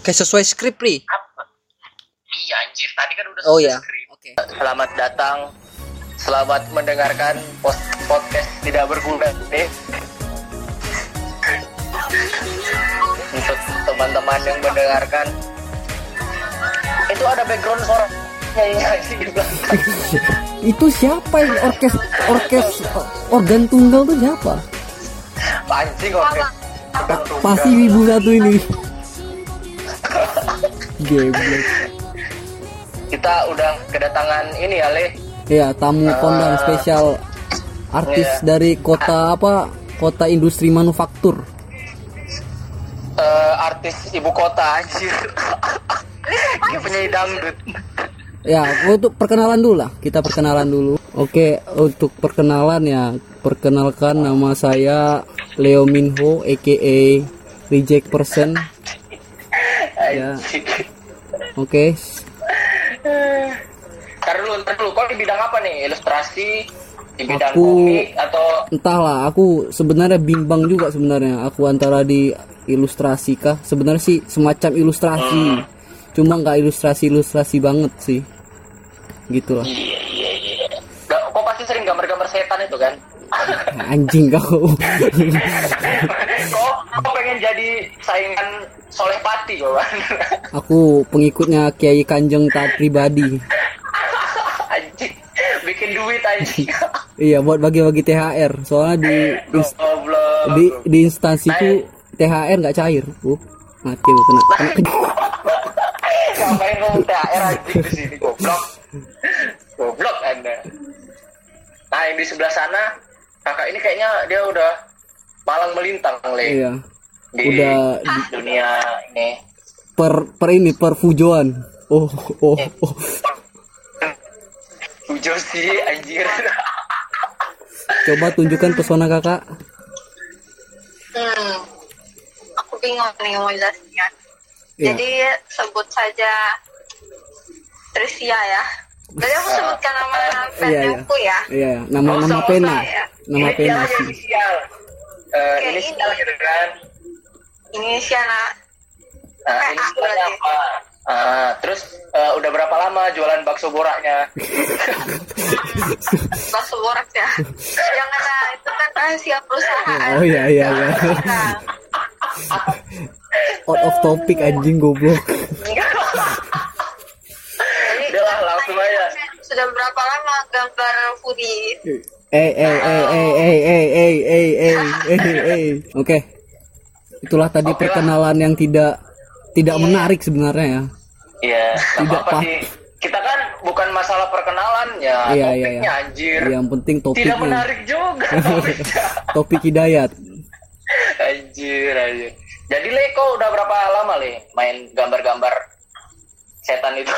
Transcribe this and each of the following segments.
Oke, sesuai skrip, Pri. Apa? Iya anjir, tadi kan udah Oh ya. skrip. Oke. Selamat datang. Selamat mendengarkan pos- podcast tidak berguna nih. Untuk teman-teman yang mendengarkan itu ada background suara belakang. Itu siapa yang orkes orkes organ tunggal tuh siapa? Anjing oke. Pasti ibu satu ini. Geblek. Kita udah kedatangan ini ya, Le. Ya, tamu kondang spesial artis Iya. dari kota apa? Kota industri manufaktur. Eh, artis ibu kota anjir. Kayak penyanyi dangdut. Ya, untuk perkenalan dulu lah. Kita perkenalan dulu. Oke, untuk perkenalan ya, perkenalkan nama saya Leo Minho, aka Reject Person. Ya. Oke, Ntar dulu, ntar dulu. Kau di bidang apa nih? Ilustrasi? Di bidang Aku- komik atau entahlah. Aku sebenarnya bimbang juga sebenarnya. Aku antara di ilustrasi kah? Sebenarnya sih semacam ilustrasi. Cuma nggak ilustrasi-ilustrasi banget sih. Gitulah. Iya, iya, iya. Kau pasti sering gambar-gambar setan itu kan? Anjing kau. kau, kau pengen jadi saingan Soleh Pati kau kan? Aku pengikutnya Kiai Kanjeng taat pribadi. anjing. Bikin duit anjing. Iya, buat bagi-bagi THR. Soalnya di Goblok. di, di instansiku THR nggak cair. Uh, mati lu kena kena ke- Ngapain ngomong THR anjing di sini goblok. Goblok Anda. Nah, yang di sebelah sana kakak ini kayaknya dia udah malang melintang, Le. Iya. Di Udah di- dunia ini. per per ini per fujoan. Oh, oh, oh. Ujo sih anjir. Coba tunjukkan pesona kakak. Hmm, aku bingung nih mau jelasnya. Iya. Jadi sebut saja Trisia ya. Jadi aku sebutkan nama Iya, iya. pendekku ya. Iya, nama usah, nama pena. usah, ya. Nama Ini pena sih. inisial. Eh, Oke, inisial ini. gitu kan. Ini Siana. Nah, PA inisialnya berarti. apa? Ah, terus eh, udah berapa lama jualan bakso boraknya? bakso borak ya. Yang ada itu kan rahasia perusahaan. Oh iya iya iya. Out of topic anjing goblok. Udah lah, langsung aja. Sudah berapa lama gambar foodie? Eh eh eh eh eh eh eh eh eh eh eh. Oke. Itulah tadi Oke lah. perkenalan yang tidak tidak menarik sebenarnya ya. Iya, nggak Tidak, apa-apa Pak. sih. Kita kan bukan masalah perkenalan ya, Iya, iya, topiknya iya. anjir. Yang penting Tidak topiknya. menarik juga topiknya. Topik hidayat. anjir, anjir. Jadi Le, kau udah berapa lama Le main gambar-gambar setan itu?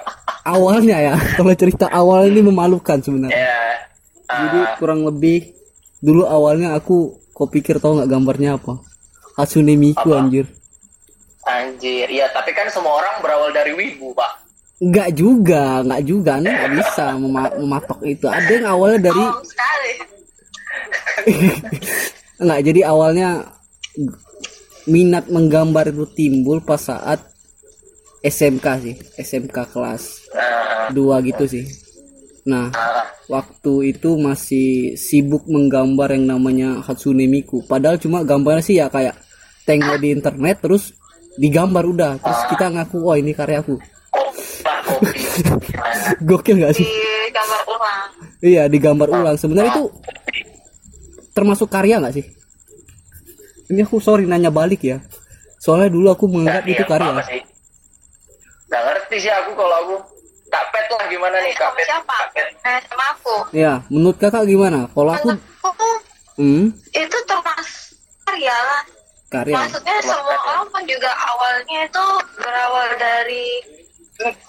Awalnya ya, kalau cerita awal ini memalukan sebenarnya. ya. Jadi ah, kurang lebih dulu awalnya aku kok pikir tau nggak gambarnya apa? Hatsune Miku Apa? anjir. anjir, ya tapi kan semua orang berawal dari wibu, Pak. Nggak juga, nggak juga, anda nggak bisa mema- mematok itu. Ada yang awalnya dari Oh, sekali. nggak jadi awalnya minat menggambar itu timbul pas saat SMK sih, SMK kelas Nah, 2 gitu sih. Nah, ah, waktu itu masih sibuk menggambar yang namanya Hatsune Miku. Padahal cuma gambarnya sih ya kayak tengok di internet terus digambar udah. Terus kita ngaku, "Oh, ini karyaku." Gokil nggak sih? Di gambar ulang. Iya, digambar ulang. Sebenarnya itu termasuk karya nggak sih? Ini aku sorry nanya balik ya. Soalnya dulu aku menganggap Iya, itu karya. apa sih? Nggak ngerti sih aku kalau aku kapet lah gimana nih Sama kapet. siapa? kapet. Eh, sama aku. Ya, menurut kakak gimana? Kalau aku, hmm, itu termasuk karya lah. karya. Maksudnya semua orang kan juga awalnya itu berawal dari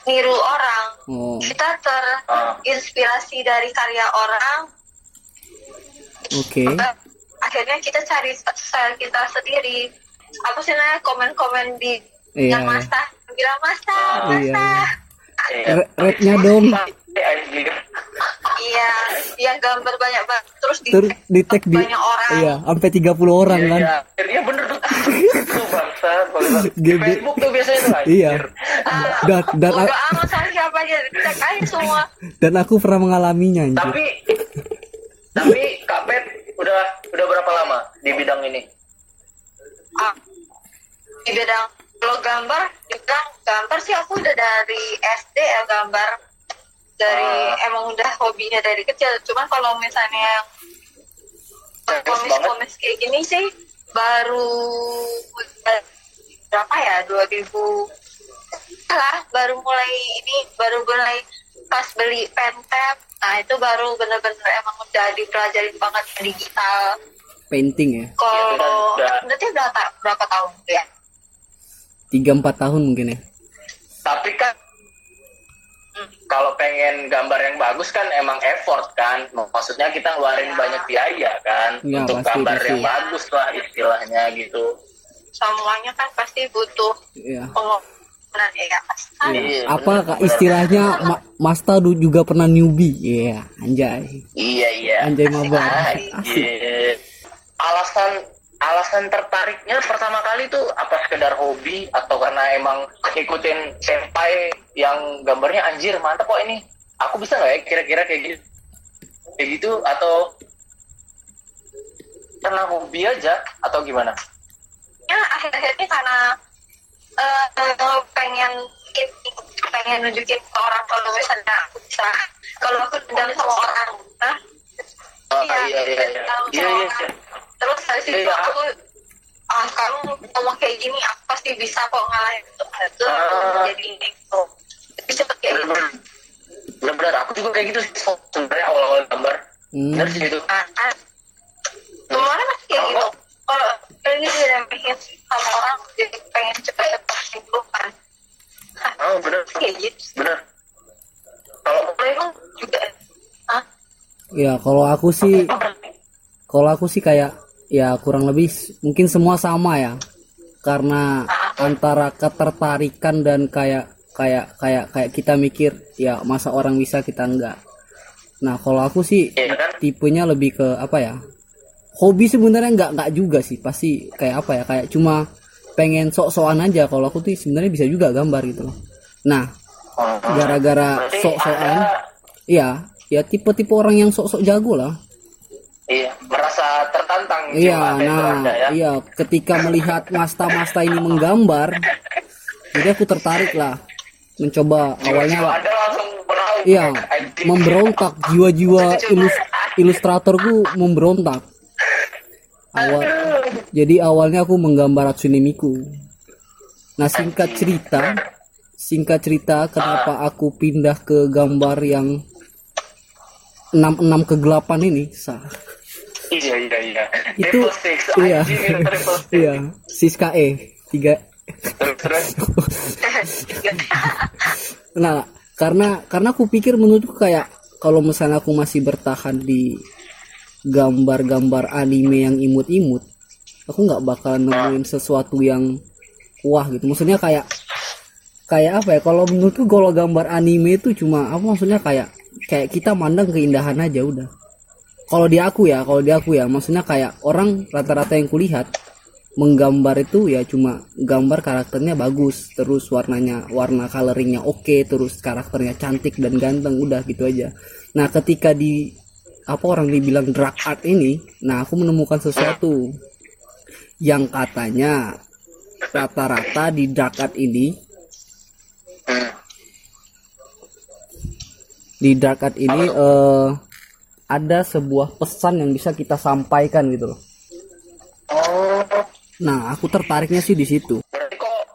niru orang. Oh, Kita Ah. terinspirasi dari karya orang. oke. eh, Akhirnya kita cari style kita sendiri. Apa sih namanya komen-komen di Iya, yang masa bilang masa Iya, masa iya. Rapnya dong. Iya, yang gambar banyak banget terus di Terus di tag di banyak orang. iya sampai 30 orang Iya, kan iya. Iya bener tuh. Tuh bangsa. bangsa. Di. Facebook tuh biasanya tuh. iya dan dan Udah amat sama siapa aja cek aja semua. dan aku pernah mengalaminya anjir. Tapi tapi Kak Pet udah udah berapa lama di bidang ini? Ah, di bidang kalau gambar, dibilang gambar sih aku udah dari SD ya gambar dari Ah. emang udah hobinya dari kecil. Cuman kalau misalnya komis-komis kayak gini sih baru berapa ya 2000 lah baru mulai ini baru mulai pas beli pentap nah itu baru bener-bener emang udah dipelajarin banget digital painting ya kalau udah. berarti berapa berapa tahun ya tiga empat tahun mungkin ya Tapi kan kalau pengen gambar yang bagus kan emang effort kan. Maksudnya kita ngeluarin Iya. banyak biaya kan Iya, untuk pasti, gambar pasti. yang bagus lah istilahnya gitu. semuanya kan pasti butuh Iya. pengorbanan ya pasti Iya, apa bener, kak bener. istilahnya Ma- Masta du- juga pernah newbie iya anjay Iya iya. Anjay mabar. Alasan alasan tertariknya pertama kali tuh apa sekedar hobi atau karena emang ngikutin senpai yang gambarnya anjir mantap kok ini. Aku bisa nggak ya kira-kira kayak gitu? Kayak gitu atau karena hobi aja atau gimana? ya akhir-akhirnya karena eh, pengen pengen nunjukin ke orang kalau misalnya aku bisa kalau aku dendam sama orang nah, Oh, iya, iya iya iya. Iya iya. Terus dari situ Iya. aku ah kamu ngomong kayak gini aku pasti bisa kok ngalahin itu itu Ah. jadi itu lebih cepet kayak gitu. Bener-bener aku juga kayak gitu sih sebenarnya awal-awal gambar. Hmm. Bener sih itu. nah, kan semuanya pasti kayak gitu kalau ini diremehin sama orang jadi pengen cepet-cepet simpulkan Oh bener kayak gitu bener. Kalau juga ah ya kalau aku sih kalau aku sih kayak ya kurang lebih mungkin semua sama ya. Karena antara ketertarikan dan kayak kayak kayak kayak kita mikir ya masa orang bisa kita enggak. Nah kalau aku sih Iya kan? tipenya lebih ke apa ya? Hobi sebenarnya nggak nggak juga sih. Pasti kayak apa ya? Kayak cuma pengen sok-sokan aja. Kalau aku tuh sebenarnya bisa juga gambar gitu loh. Nah Oh, gara-gara sok-sokan iya ya tipe-tipe orang yang sok-sok jago lah. Iya, tertantang iya nah Anda ya. iya ketika melihat masta-masta ini menggambar jadi aku tertarik lah mencoba Jiwa awalnya. Anda langsung berawal. iya memberontak jiwa-jiwa ilus ilustratorku memberontak. Awal jadi awalnya aku menggambar Hatsune Miku nah singkat cerita singkat cerita kenapa aku pindah ke gambar yang 66 kegelapan ini sa Iya iya iya. itu Triple six, iya. triple six. iya Siska E tiga. Nah karena karena aku pikir menurutku kayak kalau misalnya aku masih bertahan di gambar-gambar anime yang imut-imut aku nggak bakal nemuin sesuatu yang wah gitu. Maksudnya kayak kayak apa ya? Kalau menurutku kalau gambar anime itu cuma apa maksudnya kayak kayak kita mandang keindahan aja udah kalau di aku ya kalau di aku ya maksudnya kayak orang rata-rata yang kulihat menggambar itu ya cuma gambar karakternya bagus terus warnanya warna coloringnya oke terus karakternya cantik dan ganteng udah gitu aja nah ketika di apa orang dibilang drag art ini nah aku menemukan sesuatu yang katanya rata-rata di drag art ini Hmm. di dark art ini eh, ada sebuah pesan yang bisa kita sampaikan gitu loh Oh, nah aku tertariknya sih di situ berarti kok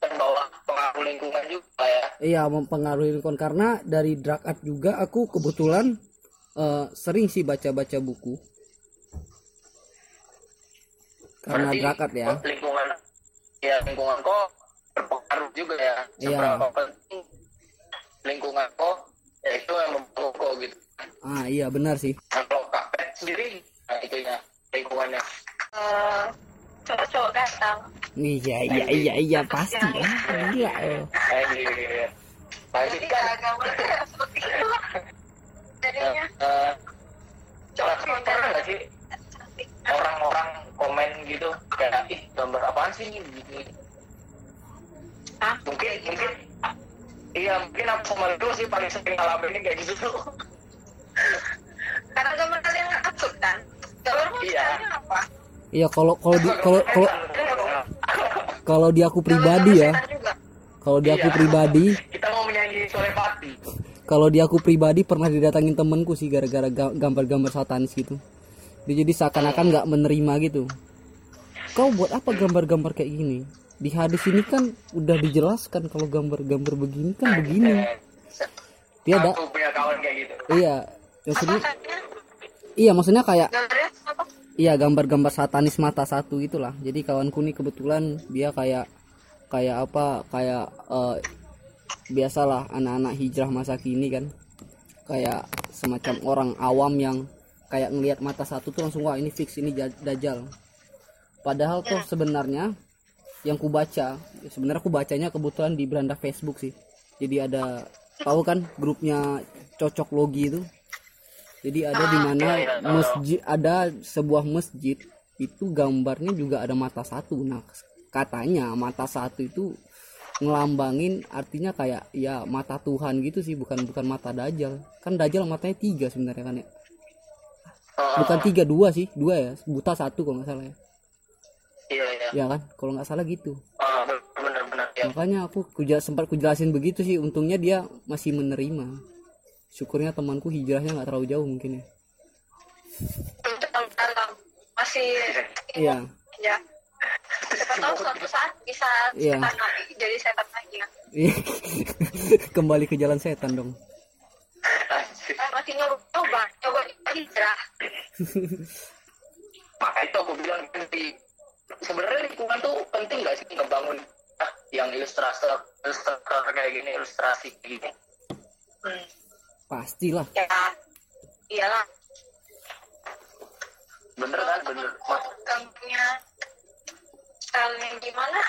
terbawa pengaruh lingkungan juga ya? Iya mempengaruhi lingkungan karena dari drag art juga aku kebetulan eh, sering sih baca-baca buku karena Berarti drag art ya. Lingkungan ya lingkungan kok berpengaruh juga ya. Iya. Seberapa penting lingkungan kok ya itu yang membangun kok gitu. Ah iya benar sih. Kalau Kak Pet sendiri nah itu ya lingkungannya. eh, cowok-cowok datang Iya iya iya iya pasti ya. Gila. iya, iya. Pasti jadi kan ya gambar seperti itu jadinya Eh, coba pernah nggak sih orang-orang komen gitu kayak ih gambar apaan sih ini gitu Hah? mungkin mungkin iya mungkin aku sama lu sih paling sering ngalamin kayak gitu karena gambar kalian nggak absurd kan gambarmu Iya. apa? Iya kalau kalau di kalau kalau kalau di aku pribadi ya. Gambar kalau di aku Iya. pribadi. Kita mau menyanyi telepati kalau di aku pribadi pernah didatangin temenku sih gara-gara ga- gambar-gambar satanis gitu dia jadi seakan-akan nggak menerima gitu. Kau buat apa gambar-gambar kayak gini? Di hadis ini kan udah dijelaskan kalau gambar-gambar begini kan begini. Dia ada aku punya kawan kayak gitu. Iya maksudnya Makanya iya maksudnya kayak gambarnya apa? Iya gambar-gambar satanis mata satu itulah jadi kawanku nih kebetulan dia kayak kayak apa? Kayak eh, biasalah anak-anak hijrah masa kini kan. Kayak semacam orang awam yang kayak ngelihat mata satu tuh langsung wah ini fix ini ja- dajjal. Padahal tuh sebenarnya yang ku baca sebenarnya aku bacanya kebetulan di beranda Facebook sih. Jadi ada tahu kan grupnya cocok logi itu jadi ada di mana masjid ada sebuah masjid itu gambarnya juga ada mata satu. Nah katanya mata satu itu ngelambangin artinya kayak ya mata Tuhan gitu sih bukan bukan mata dajjal. Kan dajjal matanya tiga sebenarnya kan ya? Oh, bukan tiga dua sih dua ya buta satu kalau nggak salah ya. Iya iya. Ya kan? Kalau nggak salah gitu. Oh, benar-benar ya makanya aku kuja, sempat kujelasin begitu sih untungnya dia masih menerima syukurnya temanku hijrahnya nggak terlalu jauh mungkin ya. Masih iya. ya. Siapa tahu suatu saat bisa Iya. setan lagi jadi setan lagi ya. Iya. kembali ke jalan setan dong. Masih nyoba coba coba hijrah. Maka itu aku bilang penting sebenarnya lingkungan tuh penting gak sih ngebangun ah, yang ilustrator ilustrator kayak gini ilustrasi kayak gini? Hmm. Pastilah. Ya. Iyalah. Bener kan? Bener. gambarnya stylenya gimana?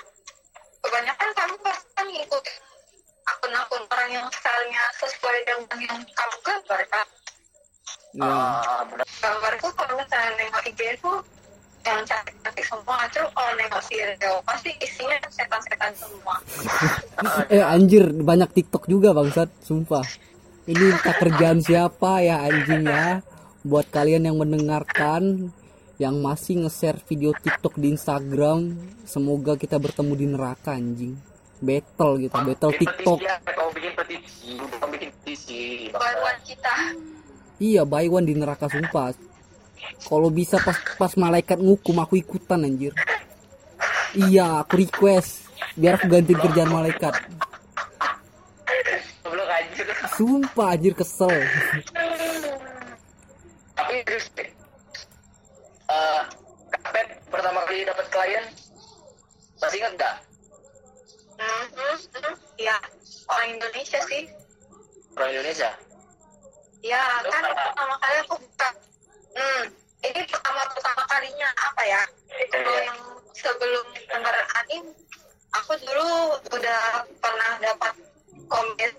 Kebanyakan kamu pasti kan ngikut akun-akun orang yang stylenya sesuai dengan yang kamu gambar kan ya. Ah, bener. Gambarku kalau misalnya nengok IG ku yang cantik-cantik semua itu kalau nengok si Rio pasti isinya setan-setan semua. Eh anjir banyak TikTok juga bangsat. Sumpah ini entah kerjaan siapa ya anjing ya? Buat kalian yang mendengarkan yang masih nge-share video TikTok di Instagram semoga kita bertemu di neraka anjing. Battle gitu battle bikin TikTok. petisi ya, kau bikin petisi. Bukan bikin petisi. Baruan kita. Iya buy one di neraka sumpah. Kalau bisa pas pas malaikat ngukum aku ikutan anjir. Iya aku request. Biar aku gantiin kerjaan malaikat sumpah anjir kesel. Tapi terus eh kapet pertama kali dapat klien masih ingat nggak? Hmm, hmm, ya orang Indonesia sih. Orang Indonesia? Ya kan pertama kali aku buka. Hmm, ini pertama pertama kalinya apa ya? Kalau yang sebelum dengar anim aku dulu udah pernah dapat komen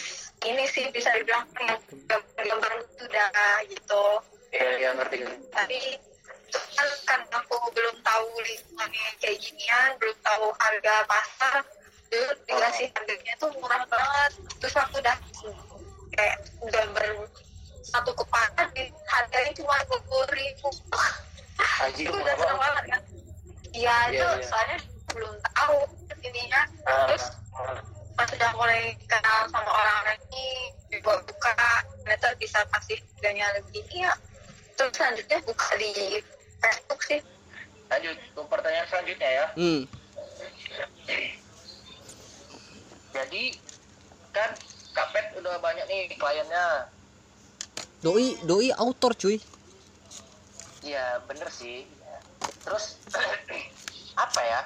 ini sih bisa dibilang yang gambar-gambar itu udah gitu. Iya iya ngerti tapi kan karena aku belum tahu lingkungannya kayak ginian belum tahu harga pasar dulu dikasih harganya tuh murah banget. Terus aku udah kayak gambar satu kepala di harganya cuma dua puluh ribu. Itu udah seneng banget kan? Iya Iya, itu iya. soalnya belum tahu ininya. Ah, terus ah. Pas sudah mulai kenal sama orang-orang ini dibuat buka ternyata bisa kasih harganya lebih. Iya. Terus selanjutnya buka di Facebook sih. Lanjut ke pertanyaan selanjutnya ya. Hmm. jadi kan kapet udah banyak nih kliennya. Doi doi autor cuy. Iya bener sih. Ya. terus apa ya?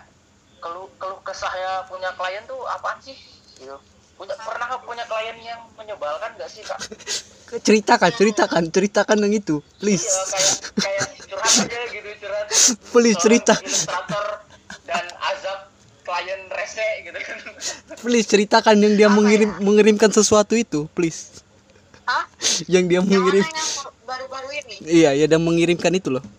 Kalau kalau kesah ya punya klien tuh apaan sih gitu punya pernah punya klien yang menyebalkan gak sih kak ceritakan ceritakan ceritakan yang itu please Iya kayak kayak curhat aja gitu curhat. Please, Soal cerita. Ilustrator dan azab klien rese gitu kan. please ceritakan yang dia Apa mengirim ya? mengirimkan sesuatu itu please Hah? yang dia Yang mengirim yang baru-baru ini? iya ya dia mengirimkan itu loh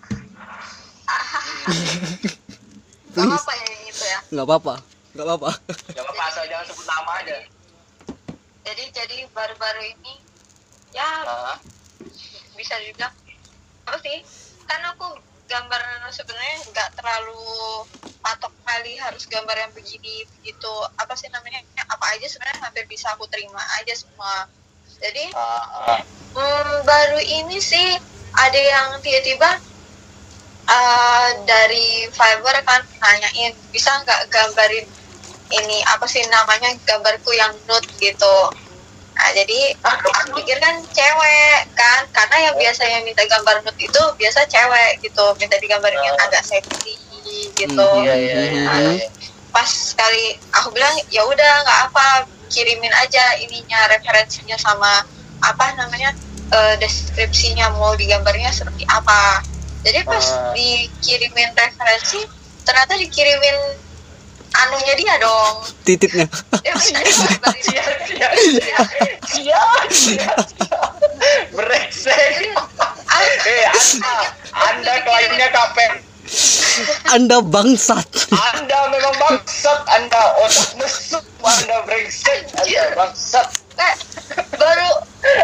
Gak apa ya yang itu ya. nggak apa-apa nggak apa-apa Gak apa-apa asal jangan sebut nama aja. Jadi jadi baru-baru ini ya Nah, bisa juga apa sih? Kan aku gambar sebenarnya nggak terlalu patok kali harus gambar yang begini begitu apa sih namanya apa aja sebenarnya hampir bisa aku terima aja semua jadi ah. Hmm, baru ini sih ada yang tiba-tiba uh, dari Fiverr kan nanyain bisa nggak gambarin ini apa sih namanya gambarku yang nude gitu. Nah jadi aku pikir kan cewek kan karena yang biasanya minta gambar nude itu biasa cewek gitu minta digambarin yang agak seksi gitu. Hmm, Iya iya iya. Iya. Pas sekali aku bilang ya udah nggak apa kirimin aja ininya referensinya sama apa namanya eh, deskripsinya mau digambarnya seperti apa. Jadi pas Ah. dikirimin referensi ternyata dikirimin anunya dia dong. titipnya. Cia cia cia cia cia. Brengsek. Ah, Eh anda, anda kliennya kapen. anda bangsat Anda memang bangsat. Anda otak mesum. Anda brengsek. Anda bangsat. kayak baru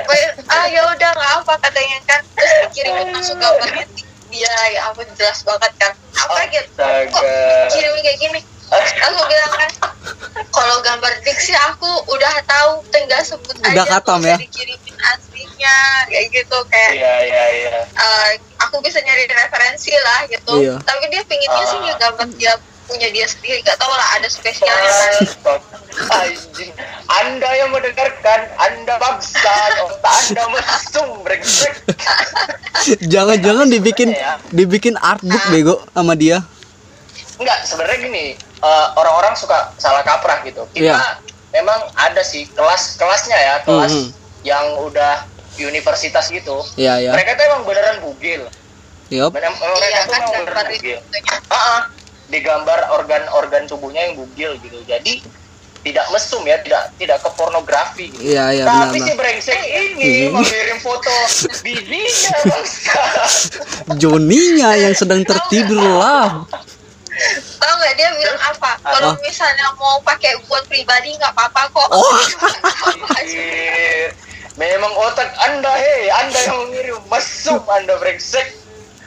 baru- ah ya udah nggak apa katanya kan terus dikirimin langsung gambarnya dia ya ampun jelas banget kan apa gitu kok kirimin kayak gini aku bilang kan kalau gambar dik sih aku udah tahu tinggal sebut Udah aja usah ya? dikirimin aslinya kayak gitu kayak Iya iya iya. eh, aku bisa nyari referensi lah gitu Iya. tapi dia pinginnya sih Ah. ya gambar dia punya dia sendiri nggak tahu lah ada spesialnya kan Anjing. Anda yang mendengarkan, Anda bangsat, otak Anda mesum, brengsek. jangan-jangan dibikin Ya. dibikin artbook bego sama dia Enggak, sebenarnya gini, eh, orang-orang suka salah kaprah gitu. Kita Iya. memang ada sih kelas-kelasnya ya, kelas Mhm. yang udah universitas gitu. Iya, iya. Mereka tuh emang beneran bugil. Yup. Bener, mereka iya tuh kan emang beneran itu bugil. Ah, ah. digambar organ-organ tubuhnya yang bugil gitu. Jadi tidak mesum ya, tidak tidak ke pornografi gitu. Iya, iya, Tapi benar, si brengsek ini Ini. mengirim foto bibinya bangsa. Joninya yang sedang tertidur lah Tahu nggak dia bilang apa? Kalau misalnya mau pakai buat pribadi nggak apa-apa kok. Oh. Anjir. Memang otak Anda, hei, Anda yang mengirim mesum Anda brengsek.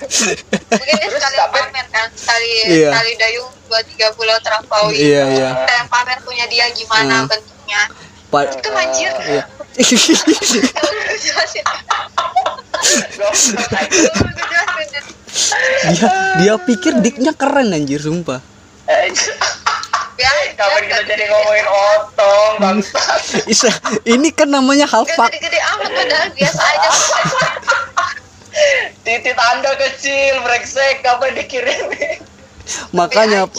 Mungkin dia sekali pamer kan, sekali Iya. sekali dayung dua tiga bulan terlampaui. Iya, iya. Kayak pamer punya dia gimana Hmm. bentuknya. Pa- Itu anjir. Iya. Gue jelasin. Goblok, anjir. Dia dia pikir diknya keren anjir sumpah. Ya, Kapan kita jadi ngomongin otong, bangsat. Isa, ini kan namanya Gak halfak gede-gede amat padahal biasa aja. Titit Anda kecil, brengsek, kapan dikirimin? makanya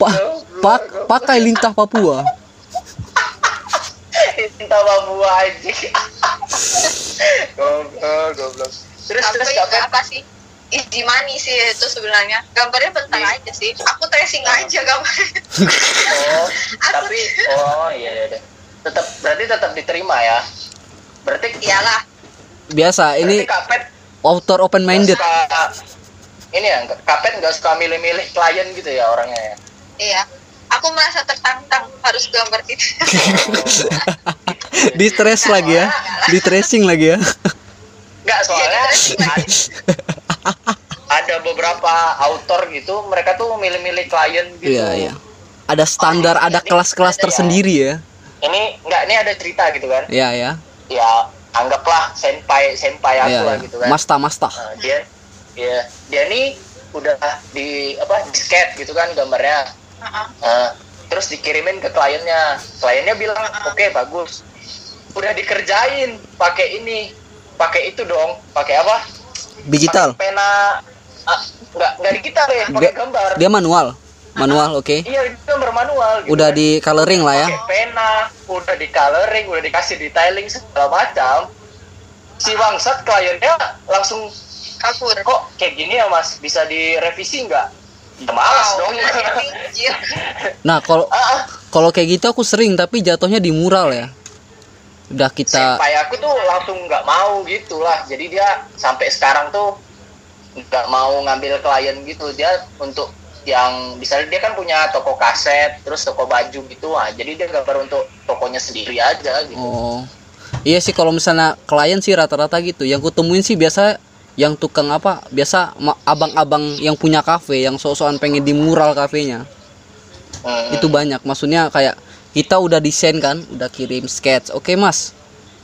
pa- pa- pakai lintah Papua Cinta Papua anjing. Goblok, goblok. Terus terus apa sih? Easy money sih itu sebenarnya. Gambarnya bentar Iya. aja sih. Aku tracing aja gambarnya. Oh, tapi oh iya iya. iya. Tetap berarti tetap diterima ya. Berarti Iyalah. biasa ini ini kapet author open minded suka ini ya kapet nggak suka milih-milih klien gitu ya orangnya ya. Iya. Aku merasa tertantang harus gambar itu. di stress lagi ya di tracing lagi ya Nggak soalnya Iya, ada, beberapa autor gitu mereka tuh milih-milih klien gitu. iya iya ada standar Oh, ada ini kelas-kelas ada ya. tersendiri ya Ini nggak ini ada cerita gitu kan? iya ya Ya anggaplah senpai senpai aku iya lah iya. gitu kan. masta masta Nah, dia ya dia nih udah di apa di skate gitu kan gambarnya. Nah, terus dikirimin ke kliennya kliennya bilang oke bagus udah dikerjain pakai ini pakai itu dong pakai apa digital? Pakai pena ah, nggak nggak digital ya pakai Dia- gambar. dia manual? Manual oke. Iya itu gambar manual gitu udah kan. di coloring lah ya. Pakai pena udah di coloring udah dikasih detailing segala macam. Si bangsat kliennya langsung Kabur. kok kayak gini ya mas? Bisa direvisi nggak? Ya malas Wow, dong. anjir. nah kalau Ah, ah. kalau kayak gitu aku sering tapi jatuhnya di mural ya udah kita senpai aku tuh langsung nggak mau gitu lah jadi dia sampai sekarang tuh nggak mau ngambil klien gitu. Dia untuk yang misalnya dia kan punya toko kaset terus toko baju gitu. Ah jadi dia gambar untuk tokonya sendiri aja gitu. Oh. Iya sih kalau misalnya klien sih rata-rata gitu. Yang kutemuin sih biasa yang tukang apa? Biasa abang-abang yang punya kafe yang sok-sokan pengen di mural kafenya. Hmm. itu banyak. Maksudnya kayak kita udah desain kan udah kirim sketch. Oke mas.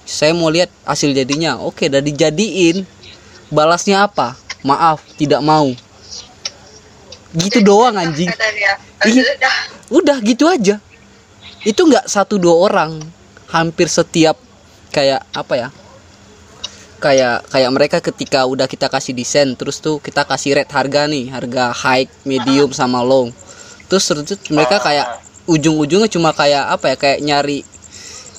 Saya mau lihat hasil jadinya. Oke udah dijadiin. Balasnya apa? Maaf tidak mau. Gitu doang anjing. dia Iya. udah. Udah gitu aja. Itu nggak satu dua orang. Hampir setiap kayak apa ya? Kayak kayak mereka ketika udah kita kasih desain terus tuh kita kasih rate harga nih. Harga high medium sama low. Terus terus mereka kayak ujung-ujungnya cuma kayak apa ya kayak nyari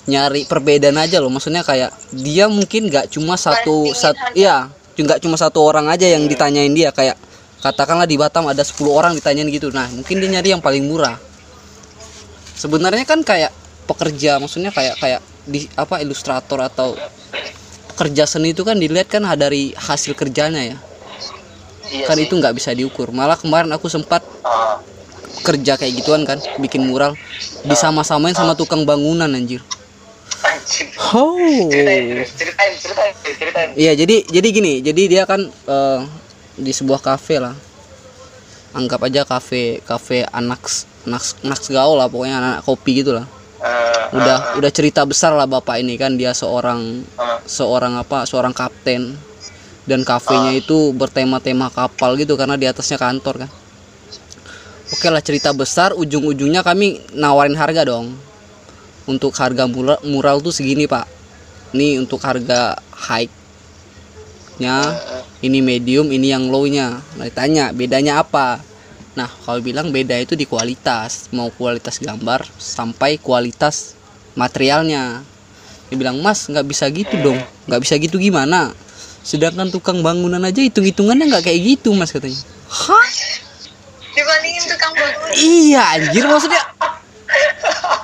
nyari perbedaan aja loh. Maksudnya kayak dia mungkin nggak cuma satu satu iya nggak cuma satu orang aja yang ditanyain dia. Kayak katakanlah di Batam ada 10 orang ditanyain gitu. Nah mungkin dia nyari yang paling murah. Sebenarnya kan kayak pekerja maksudnya kayak kayak di apa ilustrator atau pekerja seni itu kan dilihat kan dari hasil kerjanya ya. Iya kan sih. itu nggak bisa diukur. Malah kemarin aku sempat kerja kayak gituan kan bikin mural disama-samain sama tukang bangunan anjir. Oh ceritain ceritain ceritain ceritain. Iya jadi jadi gini jadi dia kan eh, di sebuah kafe lah. Anggap aja kafe kafe anak anak anak gaul lah pokoknya anak, kopi gitu lah. Ah, udah udah cerita besar lah bapak ini kan dia seorang ah, seorang apa seorang kapten. Dan kafenya itu bertema-tema kapal gitu karena di atasnya kantor kan oke lah cerita besar ujung-ujungnya kami nawarin harga dong. Untuk harga mural, tuh segini pak. Ini untuk harga high nya ini medium ini yang low nya nah ditanya bedanya apa? Nah kalau bilang beda itu di kualitas. Mau kualitas gambar sampai kualitas materialnya. Dia bilang mas nggak bisa gitu dong. Nggak bisa gitu gimana? Sedangkan tukang bangunan aja hitung hitungannya nggak kayak gitu mas katanya. Hah dibandingin tukang bangunan iya anjir maksudnya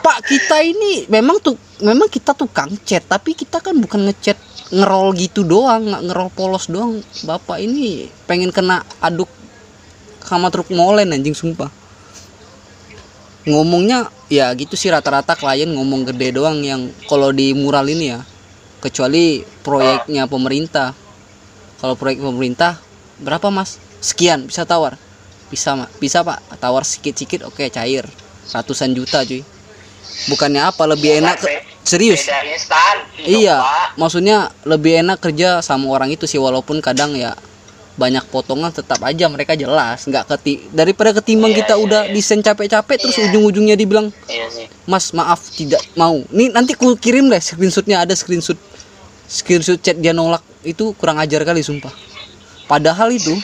pak kita ini memang tuh memang kita tukang cat tapi kita kan bukan ngecat ngerol gitu doang nggak ngerol polos doang. Bapak ini pengen kena aduk sama truk molen anjing sumpah. Ngomongnya ya gitu sih rata-rata klien ngomong gede doang yang kalau di mural ini ya. Kecuali proyeknya pemerintah. Kalau proyek pemerintah berapa mas? Sekian bisa tawar bisa mak bisa pak tawar sedikit-sedikit oke cair ratusan juta cuy bukannya apa lebih enak ke- Be- serius instan iya Pak. maksudnya lebih enak kerja sama orang itu sih walaupun kadang ya banyak potongan tetap aja mereka jelas nggak keti daripada ketimbang Iya, kita iya, udah iya. desain capek-capek terus Iya. ujung-ujungnya dibilang iya sih Mas maaf tidak mau. Nih nanti ku kirim deh screenshotnya ada screenshot screenshot chat dia nolak itu kurang ajar kali sumpah. Padahal itu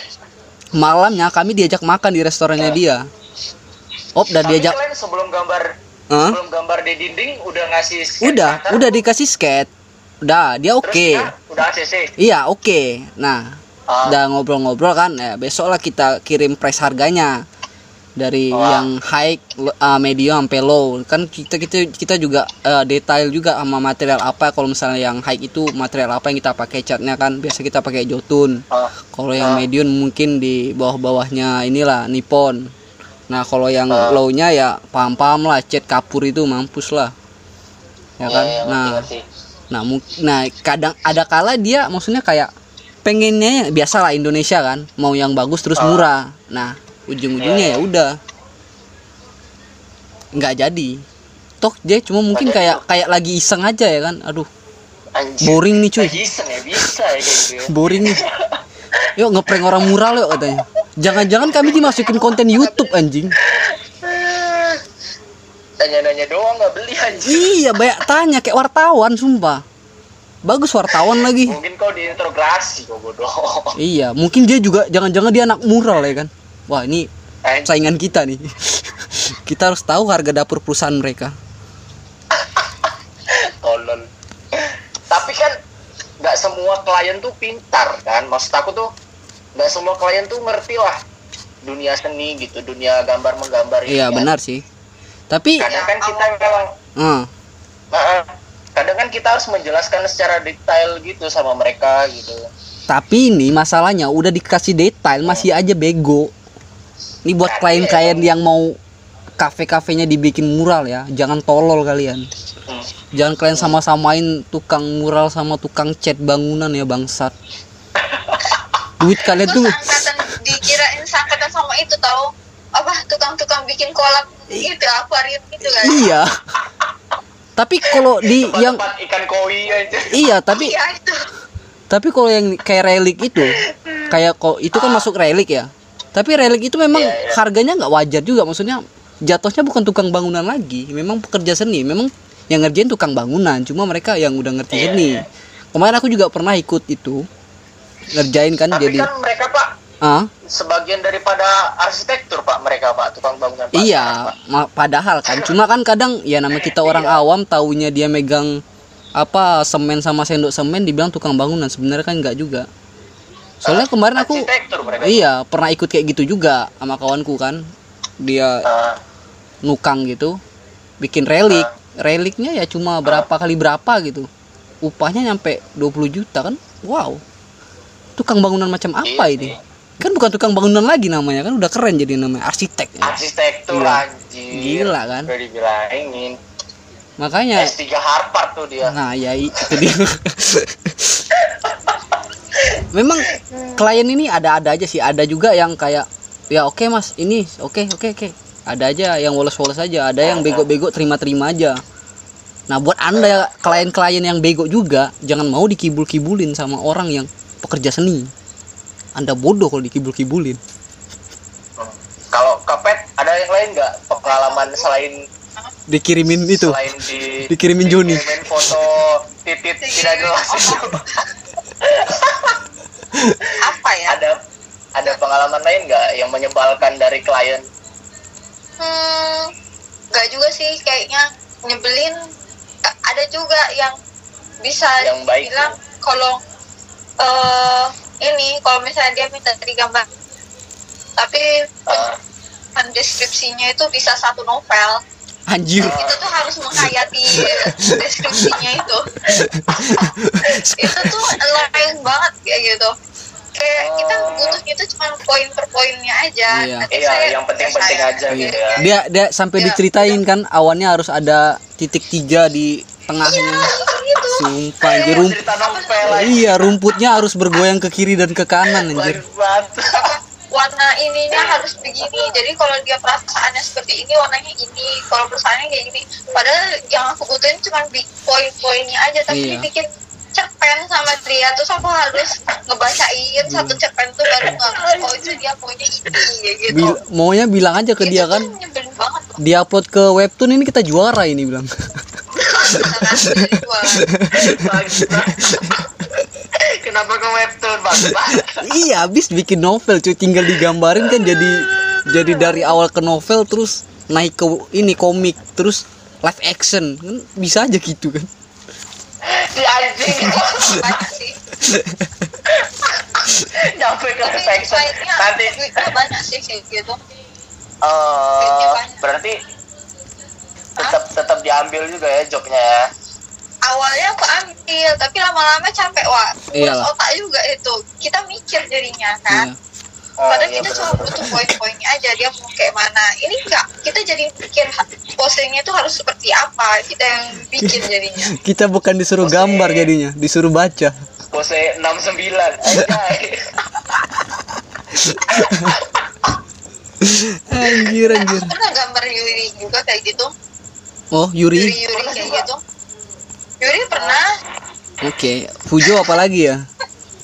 malamnya kami diajak makan di restorannya dia. Op tapi diajak. kalian sebelum gambar Hah? sebelum gambar di dinding udah ngasih sketch Udah, latar, udah dikasih sketch. Udah, dia oke. dia udah ACC Iya, oke. Nah, Ah. udah ngobrol-ngobrol kan. Ya, besok lah kita kirim price harganya dari Wah. yang high, uh, medium sampai low. Kan kita kita kita juga uh, detail juga sama material apa kalau misalnya yang high itu material apa yang kita pakai catnya kan. Biasa kita pakai jotun. Ah, Kalau yang medium mungkin di bawah-bawahnya inilah Nippon. Nah, kalau yang Ah. low-nya ya paham-paham lah cat kapur itu mampus lah. Ya kan? iya, iya, nah, ngerti. Nah, nah kadang ada kala dia maksudnya kayak pengennya biasa lah Indonesia kan, mau yang bagus terus Ah. murah. Nah, ujung-ujungnya ya udah nggak jadi. Toh dia cuma mungkin kayak kayak lagi iseng aja ya kan. Aduh, Anjir. boring nih cuy. Iseng ya bisa ya kayak gitu ya. Boring nih. Yuk ngeprank orang mural yuk katanya. Jangan-jangan kami dimasukin konten YouTube anjing. Tanya-nanya doang nggak beli anjir. Iya, banyak tanya kayak wartawan sumpah. Bagus wartawan lagi. Mungkin kau diintegrasi kok bodoh. Iya, mungkin dia juga jangan-jangan dia anak mural ya kan. Wah, ini Anjir. saingan kita nih. kita harus tahu harga dapur perusahaan mereka. Tolol. Tapi kan nggak semua klien tuh pintar kan. Maksud aku tuh nggak semua klien tuh ngerti lah dunia seni gitu, dunia gambar menggambar Iya, kan. benar sih. Tapi Kadang kan kita memang eh, Nah, kadang kan kita kita harus menjelaskan secara detail gitu sama mereka gitu Tapi ini masalahnya udah dikasih detail masih aja bego. Ini buat klien-klien yang mau kafe-kafenya dibikin mural ya, jangan tolol kalian. Hmm. Jangan kalian sama-samain tukang mural sama tukang cat bangunan ya bangsat. Duit kalian Itu tuh dikirain sangkatan sama itu tahu apa tukang-tukang bikin kolam gitu akuarium gitu kan iya. Tapi kalau di yang tempat ikan koi aja iya, tapi iya itu tapi kalau yang kayak relik itu kayak kok itu kan masuk relik ya. Tapi relik itu memang Iya, iya. harganya nggak wajar juga maksudnya jatuhnya bukan tukang bangunan lagi, memang pekerja seni, memang yang ngerjain tukang bangunan, cuma mereka yang udah ngerti Iya, seni. iya. Kemarin aku juga pernah ikut itu ngerjain kan tapi jadi kan mereka pak ah sebagian daripada arsitektur pak mereka pak tukang bangunan pak iya ma- padahal kan cuma kan kadang ya nama kita orang Iya. awam taunya dia megang apa semen sama sendok semen dibilang tukang bangunan sebenarnya kan enggak juga soalnya kemarin aku iya pernah ikut kayak gitu juga sama kawanku kan. Dia Ah, nukang gitu bikin relik. Reliknya ya cuma berapa kali berapa gitu. Upahnya nyampe 20 juta kan? Wow. Tukang bangunan macam apa Iya ini? sih. kan bukan tukang bangunan lagi namanya kan udah keren jadi namanya arsitek ya. arsitektur Iya. anjir. Gila kan? udah dibilangin. Makanya S3 Harvard tuh dia. Nah ya itu dia memang klien ini ada-ada aja sih. Ada juga yang kayak ya oke mas ini oke oke oke. Ada aja yang woles-woles aja. Ada yang bego-bego terima-terima aja. Nah buat anda klien-klien yang bego juga jangan mau dikibul-kibulin sama orang yang pekerja seni. Anda bodoh kalau dikibul-kibulin. Hmm. kalau kapet ada yang lain nggak pengalaman selain dikirimin itu. selain di Dikirimin Joni. dikirimin foto titit tidak jelas itu apa ya? Ada ada pengalaman lain nggak yang menyebalkan dari klien? Hmm nggak juga sih kayaknya nyebelin. Ada juga yang bisa Yang baik, bilang kalau eh ini kalau misalnya dia minta digambar tapi Ah, pen- deskripsinya itu bisa satu novel anjir. Itu tuh harus menghayati deskripsinya itu. Itu tuh annoying banget kayak gitu. Kayak kita butuhnya itu cuma poin per poinnya aja. Iya. Nanti iya saya- yang penting-penting aja Iya. gitu ya. Dia dia sampai Ya, diceritain kan awannya harus ada titik tiga di tengahnya. Gitu. Sumpah anjir rum- cerita novel. Aja iya rumputnya harus bergoyang ke kiri dan ke kanan anjir warna ininya harus begini. Jadi kalau dia perasaannya seperti ini warnanya ini. Kalau perasaannya kayak gini. Padahal yang aku butuhin cuma poin-poinnya aja. Tapi Iya. dibikin cerpen sama dia. Terus aku harus ngebacain satu cerpen tuh baru nggak oh itu dia maunya ini kayak gitu. Bil- maunya bilang aja ke Itu dia kan dia upload ke webtoon ini kita juara ini bilang kenapa ke webtoon bang? Iya habis bikin novel cuy. Tinggal digambarin kan jadi jadi dari awal ke novel terus naik ke ini komik terus live action. Kan bisa aja gitu kan. Si anjing. Nyampe ke perfection duitnya nanti. duitnya banyak sih kayak gitu. Eh berarti tetap tetap diambil juga ya jobnya ya awalnya aku ambil tapi lama-lama capek wah ngurus otak juga itu. Kita mikir jadinya kan? Iya. Oh, padahal iya, kita bener, cuma butuh poin-poinnya aja dia mau kayak mana. Ini enggak kita jadi mikir posenya itu harus seperti apa. Kita yang bikin jadinya. kita bukan disuruh Oke. gambar jadinya disuruh baca. Pose 69 anjay anjir anjir. Aku pernah gambar Yuri juga kayak gitu? Oh Yuri? Yuri Yuri kayak gitu Yuri pernah? Oke Fujo apalagi ya?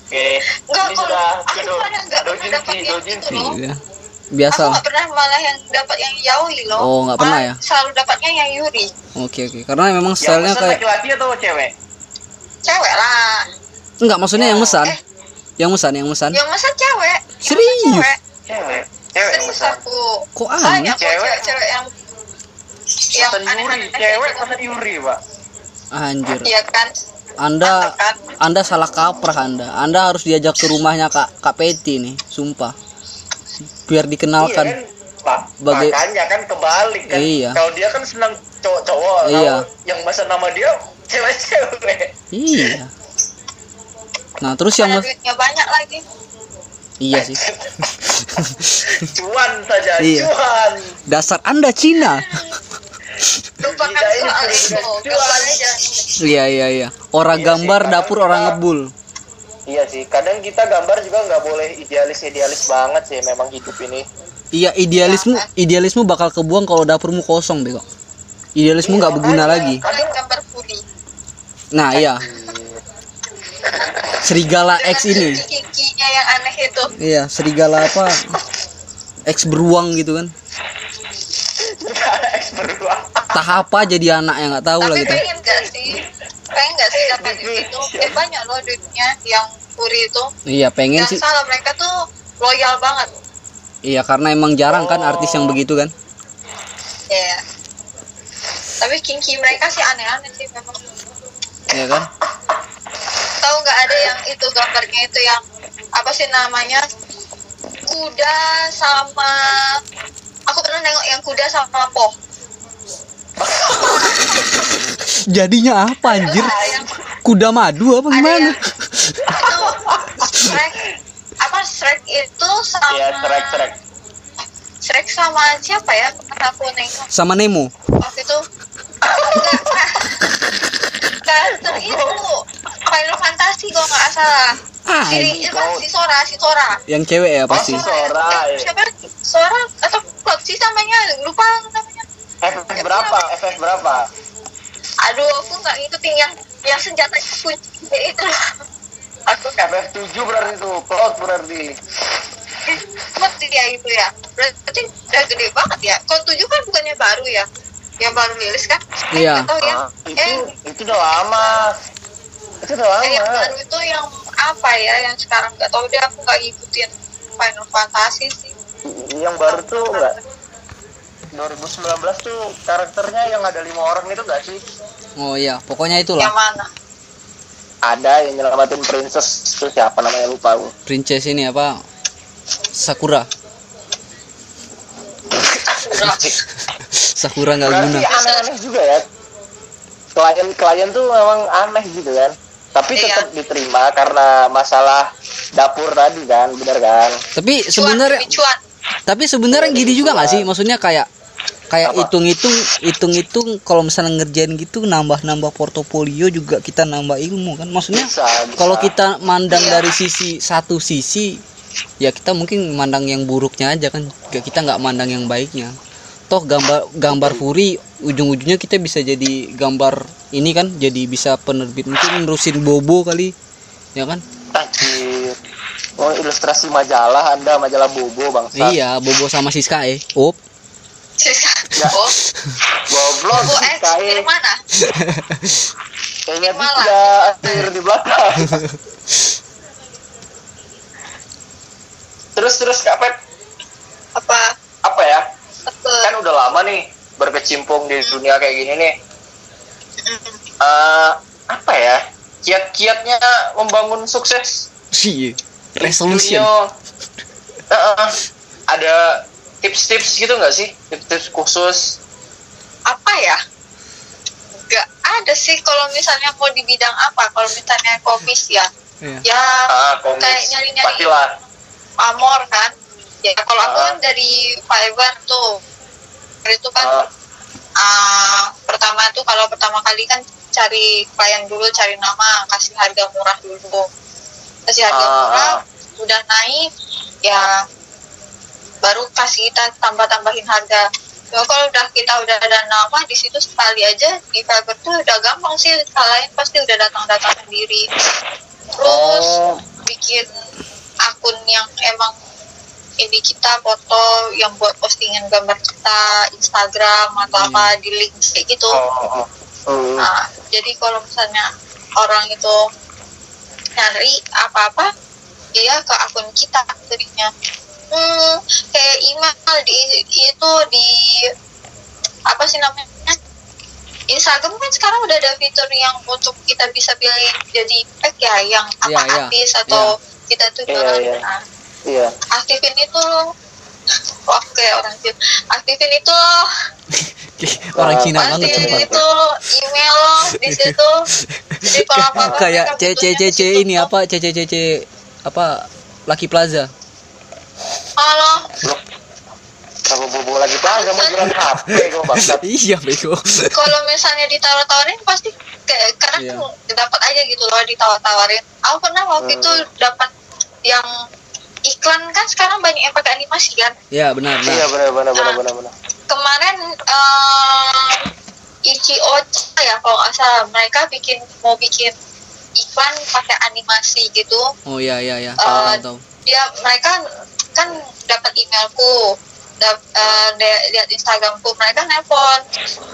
Oke Enggak, kalau aku pernah dapat dojinshi yang gitu loh. Iya. aku biasa nggak pernah malah yang dapat yang yaoi loh. Oh, nggak pernah ya? selalu dapatnya yang Yuri. Oke oke. Karena memang stylenya kayak laki-laki atau cewek? Cewek lah. Enggak maksudnya yang Oh, mesan. Eh. yang mesan yang mesan. Yang masa cewek. Yang Serius? cewek. cewek. Cewek yang serius aku. Kok banyak aneh? kok Cewek? cewek-cewek yang yang Yuri cewek gitu. pesan Yuri pak anjir. Iya kan? Anda Mantap kan? Anda salah kaprah anda. Anda harus diajak ke rumahnya kak kak Peti nih sumpah. Biar iya dikenalkan kan? Pak, Bagai- makanya kan kebalik kan. Iya. kalau dia kan senang cowok-cowok Iya. kalau yang masa nama dia cewek-cewek. Iya. Nah terus yang Ada mas- duitnya banyak lagi. iya sih. Cuan saja Iya. cuan. Dasar anda Cina Lupakan soal itu. iya iya iya. Orang Iya sih, gambar kadang dapur orang kita- ngebul. Iya sih kadang kita gambar juga nggak boleh idealis idealis banget sih memang hidup ini. Iya idealisme idealisme bakal kebuang kalau dapurmu kosong bego idealisme nggak berguna lagi. gambar puri. nah iya. Serigala X ini. yang aneh itu. iya serigala apa? X beruang gitu kan. Berdua tahap apa jadi anak yang nggak tahu lah Tapi kita pengen gak sih? Pengen gak sih dapat itu? Eh banyak loh duitnya yang puri itu. iya pengen Yang sih salah mereka tuh loyal banget. iya karena emang jarang kan artis yang begitu kan Ya. Tapi kinki mereka sih aneh-aneh sih memang. iya kan Tahu nggak ada yang itu gambarnya itu yang apa sih namanya? Kuda sama aku pernah nengok yang kuda sama po. jadinya apa anjir? Kuda madu apa ada gimana? yang itu Shrek apa Shrek itu sama iya trek trek Shrek sama siapa ya? Aku nengok. Sama Nemo. Waktu itu karakter itu Final Fantasy kalau nggak salah. Ah si, apa, si Sora si Sora. Yang cewek ya pasti Oh, si Sora, Eh, iya. siapa? Sora atau sih namanya? Lupa namanya FF berapa? FF berapa? Aduh aku nggak ngikutin yang yang senjata kunci itu. Aku FF 7 berarti tuh cloud berarti. Cloud dia itu ya. Berarti udah gede banget ya. Cloud 7 kan bukannya baru ya? Yang baru rilis kan? Eh, Iya. nggak tahu ya. Ah, itu eh. itu udah lama. Itu udah Eh, yang lama. baru itu yang apa ya? Yang sekarang nggak tahu deh aku nggak ngikutin Final Fantasy sih. Yang baru tuh enggak 2019 tuh karakternya yang ada lima orang itu enggak sih? Oh iya. Pokoknya yang itulah mana? Ada yang nyelamatin princess itu siapa namanya lupa aku. Princess ini apa? Sakura. Sakura nggak guna. Aneh-aneh juga ya. Klien-klien tuh memang aneh gitu kan. Tapi Iya. tetap diterima karena masalah dapur tadi kan bener kan? Tapi sebenarnya tapi sebenarnya gini juga nggak sih? Maksudnya kayak kayak hitung-hitung hitung-hitung kalau misalnya ngerjain gitu nambah-nambah portofolio juga kita nambah ilmu kan maksudnya bisa, bisa. kalau kita mandang Iya. dari sisi satu sisi ya kita mungkin mandang yang buruknya aja kan kita nggak mandang yang baiknya toh gambar gambar furi ujung-ujungnya kita bisa jadi gambar ini kan jadi bisa penerbit mungkin nerusin bobo kali ya kan Anjir. Oh, ilustrasi majalah Anda, majalah Bobo bangsa. iya bobo sama Siska eh op oh Goblok bu sih X kae. dari mana Kayaknya tiga akhir di belakang. terus terus Kak Pep, apa apa ya? apa Kan udah lama nih berkecimpung di dunia kayak gini nih. Eh, apa ya? Kiat-kiatnya membangun sukses Iya. Resolution. Dunia. Eh, eh, ada tips-tips gitu nggak sih? Tips-tips khusus? apa ya nggak ada sih kalau misalnya mau di bidang apa kalau misalnya komis ya Iya. ya Ah, komis. kayak nyari-nyari pamor kan ya kalau aku Ah. kan dari Fiverr tuh itu kan Ah. ah, pertama tuh kalau pertama kali kan cari klien dulu cari nama kasih harga murah dulu kasih harga Ah, murah ah. udah naik ya baru kasih kita tambah tambahin harga. Ya kalau udah kita udah ada nama di situ sekali aja di Fiverr tuh udah gampang sih klien pasti udah datang datang sendiri. Terus Oh. bikin akun yang emang ini kita foto yang buat postingan gambar kita Instagram atau apa di link kayak gitu. Oh, oh, oh. nah jadi kalau misalnya orang itu nyari apa-apa dia ke akun kita jadinya hmm, kayak email di itu di apa sih namanya Instagram kan sekarang udah ada fitur yang untuk kita bisa pilih jadi tag ya yang apa Iya, iya. artis atau kita tuh iya. Nah, Iya. aktifin itu loh Wah, kayak orang Cina. Aktifin itu loh. Orang Cina banget itu email lo di situ jadi kalau apa apa kayak CCCC ini apa CCCC apa Lucky Plaza halo. Kalau bobo lagi plaza mau jualan HP kau bangsat. iya bego. Kalau misalnya ditawar-tawarin pasti kayak Iya. karena kan dapat aja gitu loh ditawar-tawarin. Aku pernah waktu itu dapat yang iklan kan sekarang banyak yang pakai animasi kan? Ya benar Iya benar benar benar benar benar benar. kemarin eh Ichi Ocha ya kalau nggak salah mereka bikin mau bikin iklan pakai animasi gitu. Oh iya iya iya. Eh, tahu tahu. dia mereka kan dapat emailku dap, eh, de- lihat Instagramku mereka nelpon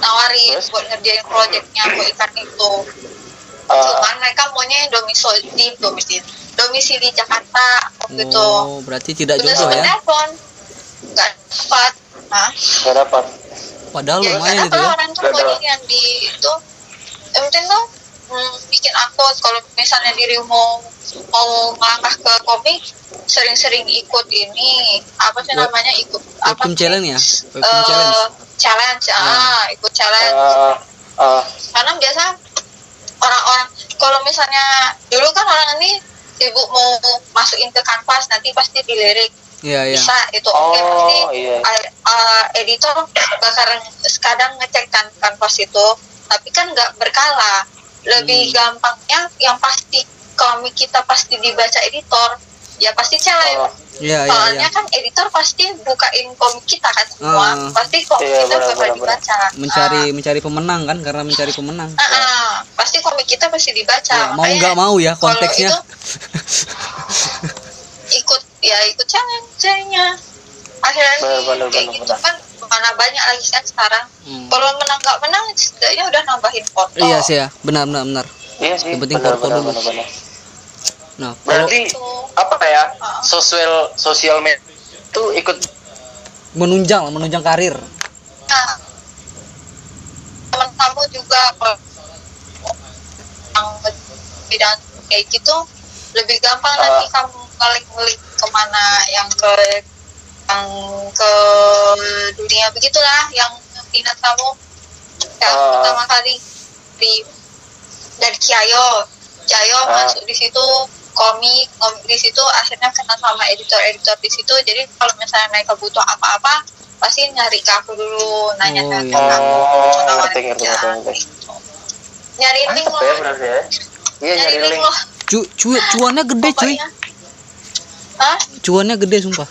nawarin Terus? buat ngerjain proyeknya buat ikan itu. Ah, cuman mereka maunya yang domisili domisili domisili Jakarta waktu itu. Oh berarti tidak udah jodoh ya? nelpon. Nggak dapat nah nggak dapat. padahal ya lumayan nggak itu dapat ya. orang tuh dapat. yang di itu. Yang penting tuh hmm, bikin akun kalau misalnya diri mau mau melangkah ke komik sering-sering ikut ini apa sih namanya? Ikut apa sih? challenge ya? Webtoon challenge. challenge ah ikut challenge. Ah, ah, karena biasa orang-orang kalau misalnya dulu kan orang ini sibuk mau masukin ke kanvas nanti pasti dilirik. Iya iya. Bisa itu oke Oh, pasti iya. uh, uh, editor bakalan kadang ngecek kan kanvas itu. Tapi kan nggak berkala lebih Hmm. gampangnya yang pasti. Komik kita pasti dibaca editor ya pasti challenge Oh, iya iya soalnya iya. kan editor pasti bukain komik kita kan semua. Ah. pasti komik Iya, kita benar, bakal benar, dibaca. Mencari mencari pemenang kan karena mencari pemenang. Ah, ah, ah. pasti komik kita pasti dibaca. Ya, mau nggak mau ya konteksnya. itu ikut ya ikut challenge-nya akhirnya Benar, benar, kayak benar, gitu kan mana banyak lagi kan sekarang Hmm. kalau menang nggak menang setidaknya udah nambahin foto iya sih ya benar benar benar Iya sih. Yang penting benar, foto benar, dulu. benar, benar. nah kalau Berarti Itu. apa ya? Ah. Sosial sosial media itu ikut menunjang menunjang karir nah teman kamu juga kalau yang bidang kayak gitu lebih gampang Ah. nanti kamu ngelik-ngelik ke mana yang ke yang ke dunia begitulah yang minat kamu yang Ah. pertama kali di dari Ciayo Ciayo Ah. masuk di situ komik komik di situ akhirnya kenal sama editor-editor di situ jadi kalau misalnya mereka butuh apa-apa pasti nyari ke aku dulu nanya Oh, ke aku Oh, ngerti, ngerti, kerjaan, ngerti, ngerti. nyari link mantap ya loh berarti ya. Iya nyari nyari link link. loh cu, cu- cuannya gede cuy Hah? cuannya gede sumpah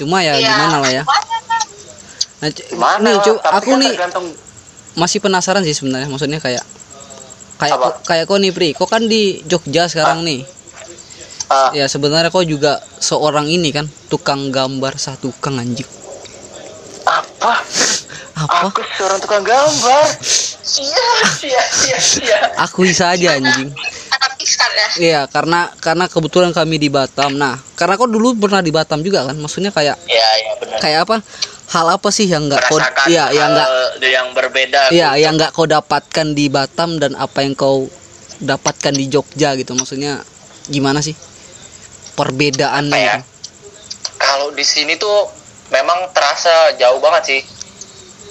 cuma ya Iya, gimana lah ya nah, Gimana? nih cu, aku kan nih tergantung masih penasaran sih sebenarnya maksudnya kayak kayak Apa? kok, kayak kok nih Pri kok kan di Jogja sekarang nih ah, ya sebenarnya kok juga seorang ini kan tukang gambar sah tukang anjing apa? apa Aku seorang tukang gambar. Iya, iya, iya, iya. akui saja anjing Pixar ya Iya, karena karena kebetulan kami di Batam. Nah, karena kau dulu pernah di Batam juga kan? Maksudnya kayak Iya, iya benar. kayak apa? Hal apa sih yang nggak kau iya, yang nggak yang berbeda. iya, yang nggak kau dapatkan di Batam dan apa yang kau dapatkan di Jogja gitu? Maksudnya gimana sih? Perbedaannya. Apa ya? gitu. Kalau di sini tuh memang terasa jauh banget sih.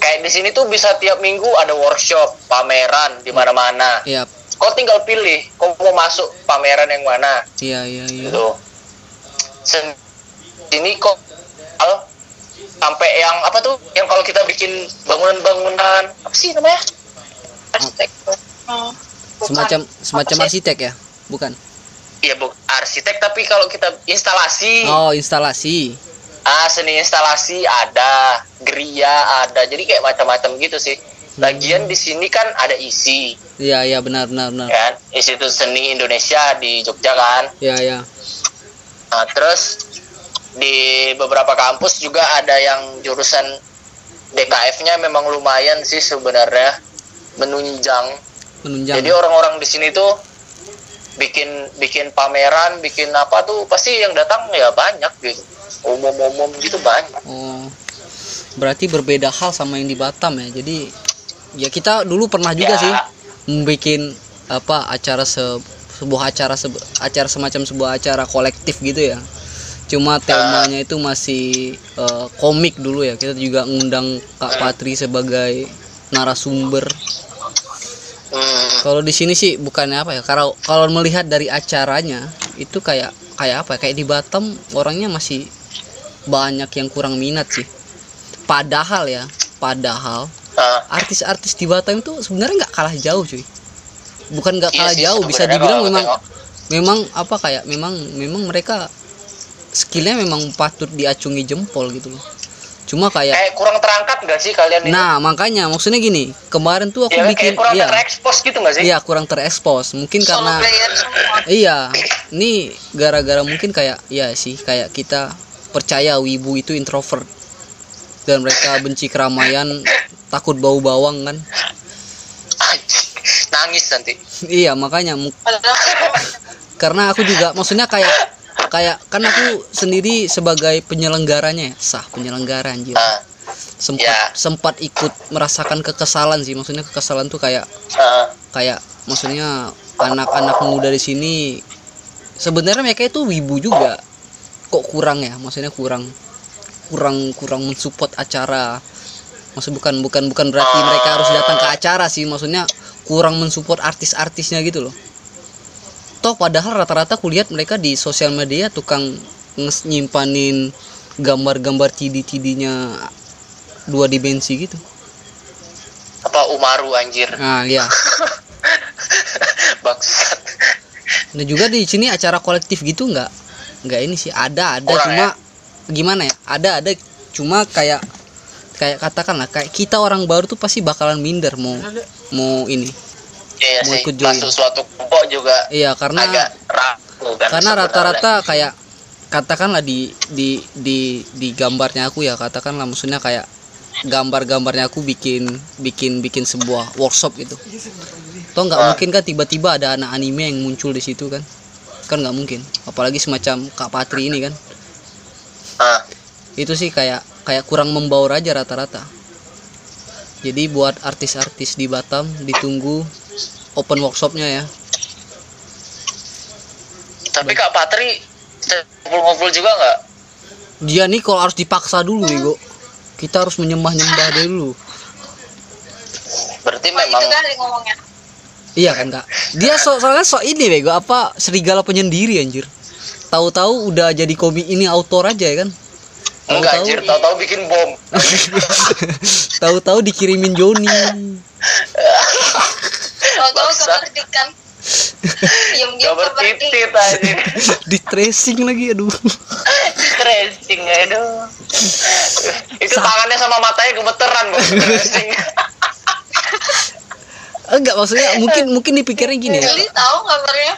Kayak di sini tuh bisa tiap minggu ada workshop, pameran di mana-mana. Iya, Kau tinggal pilih, kau mau masuk pameran yang mana iya, iya, iya. gitu. Sini kok al sampai yang apa tuh? Yang kalau kita bikin bangunan-bangunan apa sih namanya? arsitektur Hmm. Semacam semacam Apa arsitek ya? Bukan. Iya bu, arsitek tapi kalau kita instalasi, Oh, instalasi. ah seni instalasi ada, geria ada, jadi kayak macam-macam gitu sih. Lagian di sini kan ada isi, Iya, iya, benar, benar, benar. kan? Institut Seni Indonesia di Jogja kan. Iya, iya. Nah, terus di beberapa kampus juga ada yang jurusan DKF-nya memang lumayan sih sebenarnya menunjang. Menunjang. Jadi orang-orang di sini tuh bikin bikin pameran, bikin apa tuh pasti yang datang ya banyak gitu. Umum-umum gitu banyak. Oh, berarti berbeda hal sama yang di Batam ya. Jadi ya kita dulu pernah juga Ya. sih membuat apa acara se sebuah acara se acara semacam sebuah acara kolektif gitu ya. Cuma temanya itu masih eh, komik dulu ya. Kita juga ngundang Kak Patri sebagai narasumber. Hmm. Kalau di sini sih bukannya apa ya? Kalau kalau melihat dari acaranya itu kayak kayak apa? ya, Kayak di Batam orangnya masih banyak yang kurang minat sih. Padahal ya, padahal Ah, artis-artis di Batam itu sebenarnya nggak kalah jauh cuy. Bukan nggak Iya kalah sih, jauh, bisa dibilang memang tengok. memang apa kayak memang memang mereka skillnya memang patut diacungi jempol gitu loh. Cuma kayak kayak kurang terangkat nggak sih kalian ini? Nah, makanya maksudnya gini, kemarin tuh aku ya, bikin kurang iya. terekspos gitu nggak sih? Iya, kurang terekspos. Mungkin solo karena iya, ini gara-gara mungkin kayak iya sih, kayak kita percaya wibu itu introvert dan mereka benci keramaian, takut bau bawang kan. Nangis nanti. iya, makanya karena aku juga maksudnya kayak kayak kan aku sendiri sebagai penyelenggaranya ya, sah penyelenggara anjir. Ah, Sempat Ya. sempat ikut merasakan kekesalan sih, maksudnya kekesalan tuh kayak ah, kayak maksudnya anak-anak muda di sini sebenarnya mereka itu wibu juga kok kurang ya maksudnya kurang kurang kurang mensupport acara maksud bukan bukan bukan berarti mereka harus datang ke acara sih maksudnya kurang mensupport artis-artisnya gitu loh. Toh padahal rata-rata kulihat mereka di sosial media tukang nyimpanin gambar-gambar CD-CD-nya dua dimensi gitu. Apa Umaru anjir. nah ya Bangsat. Nah juga di sini acara kolektif gitu nggak? Nggak ini sih ada ada Kurang cuma gimana ya? Ada ada. Cuma kayak kayak katakanlah kayak kita orang baru tuh pasti bakalan minder mau mau ini Iya Mau sih. ikut join. Suatu kelompok juga iya karena agak ragu kan. karena rata-rata kayak katakanlah di di di di gambarnya aku ya katakanlah maksudnya kayak gambar-gambarnya aku bikin bikin bikin sebuah workshop gitu toh nggak mungkin kan tiba-tiba ada anak anime yang muncul di situ kan kan nggak mungkin apalagi semacam kak Patri ini kan Ah, itu sih kayak kayak kurang membaur aja rata-rata. Jadi buat artis-artis di Batam ditunggu open workshopnya ya. Tapi Kak Patri ngumpul-ngumpul juga nggak? dia nih kalau harus dipaksa dulu Bego. Kita harus menyembah-nyembah dulu. Berarti oh, memang itu kali ngomongnya. Iya kan kak? Dia so soalnya so ini Bego apa serigala penyendiri anjir. Tahu-tahu udah jadi komik ini autor aja ya kan enggak tahu-tahu anjir, tahu-tahu bikin bom. tahu-tahu dikirimin Joni tahu-tahu Maksa. kemerdikan diam-diam kemerdikan titit anjir. di tracing lagi aduh Tracing aduh. Itu tangannya sama matanya gemeteran kok. Tracing. enggak maksudnya mungkin mungkin dipikirnya gini ya tahu gambarnya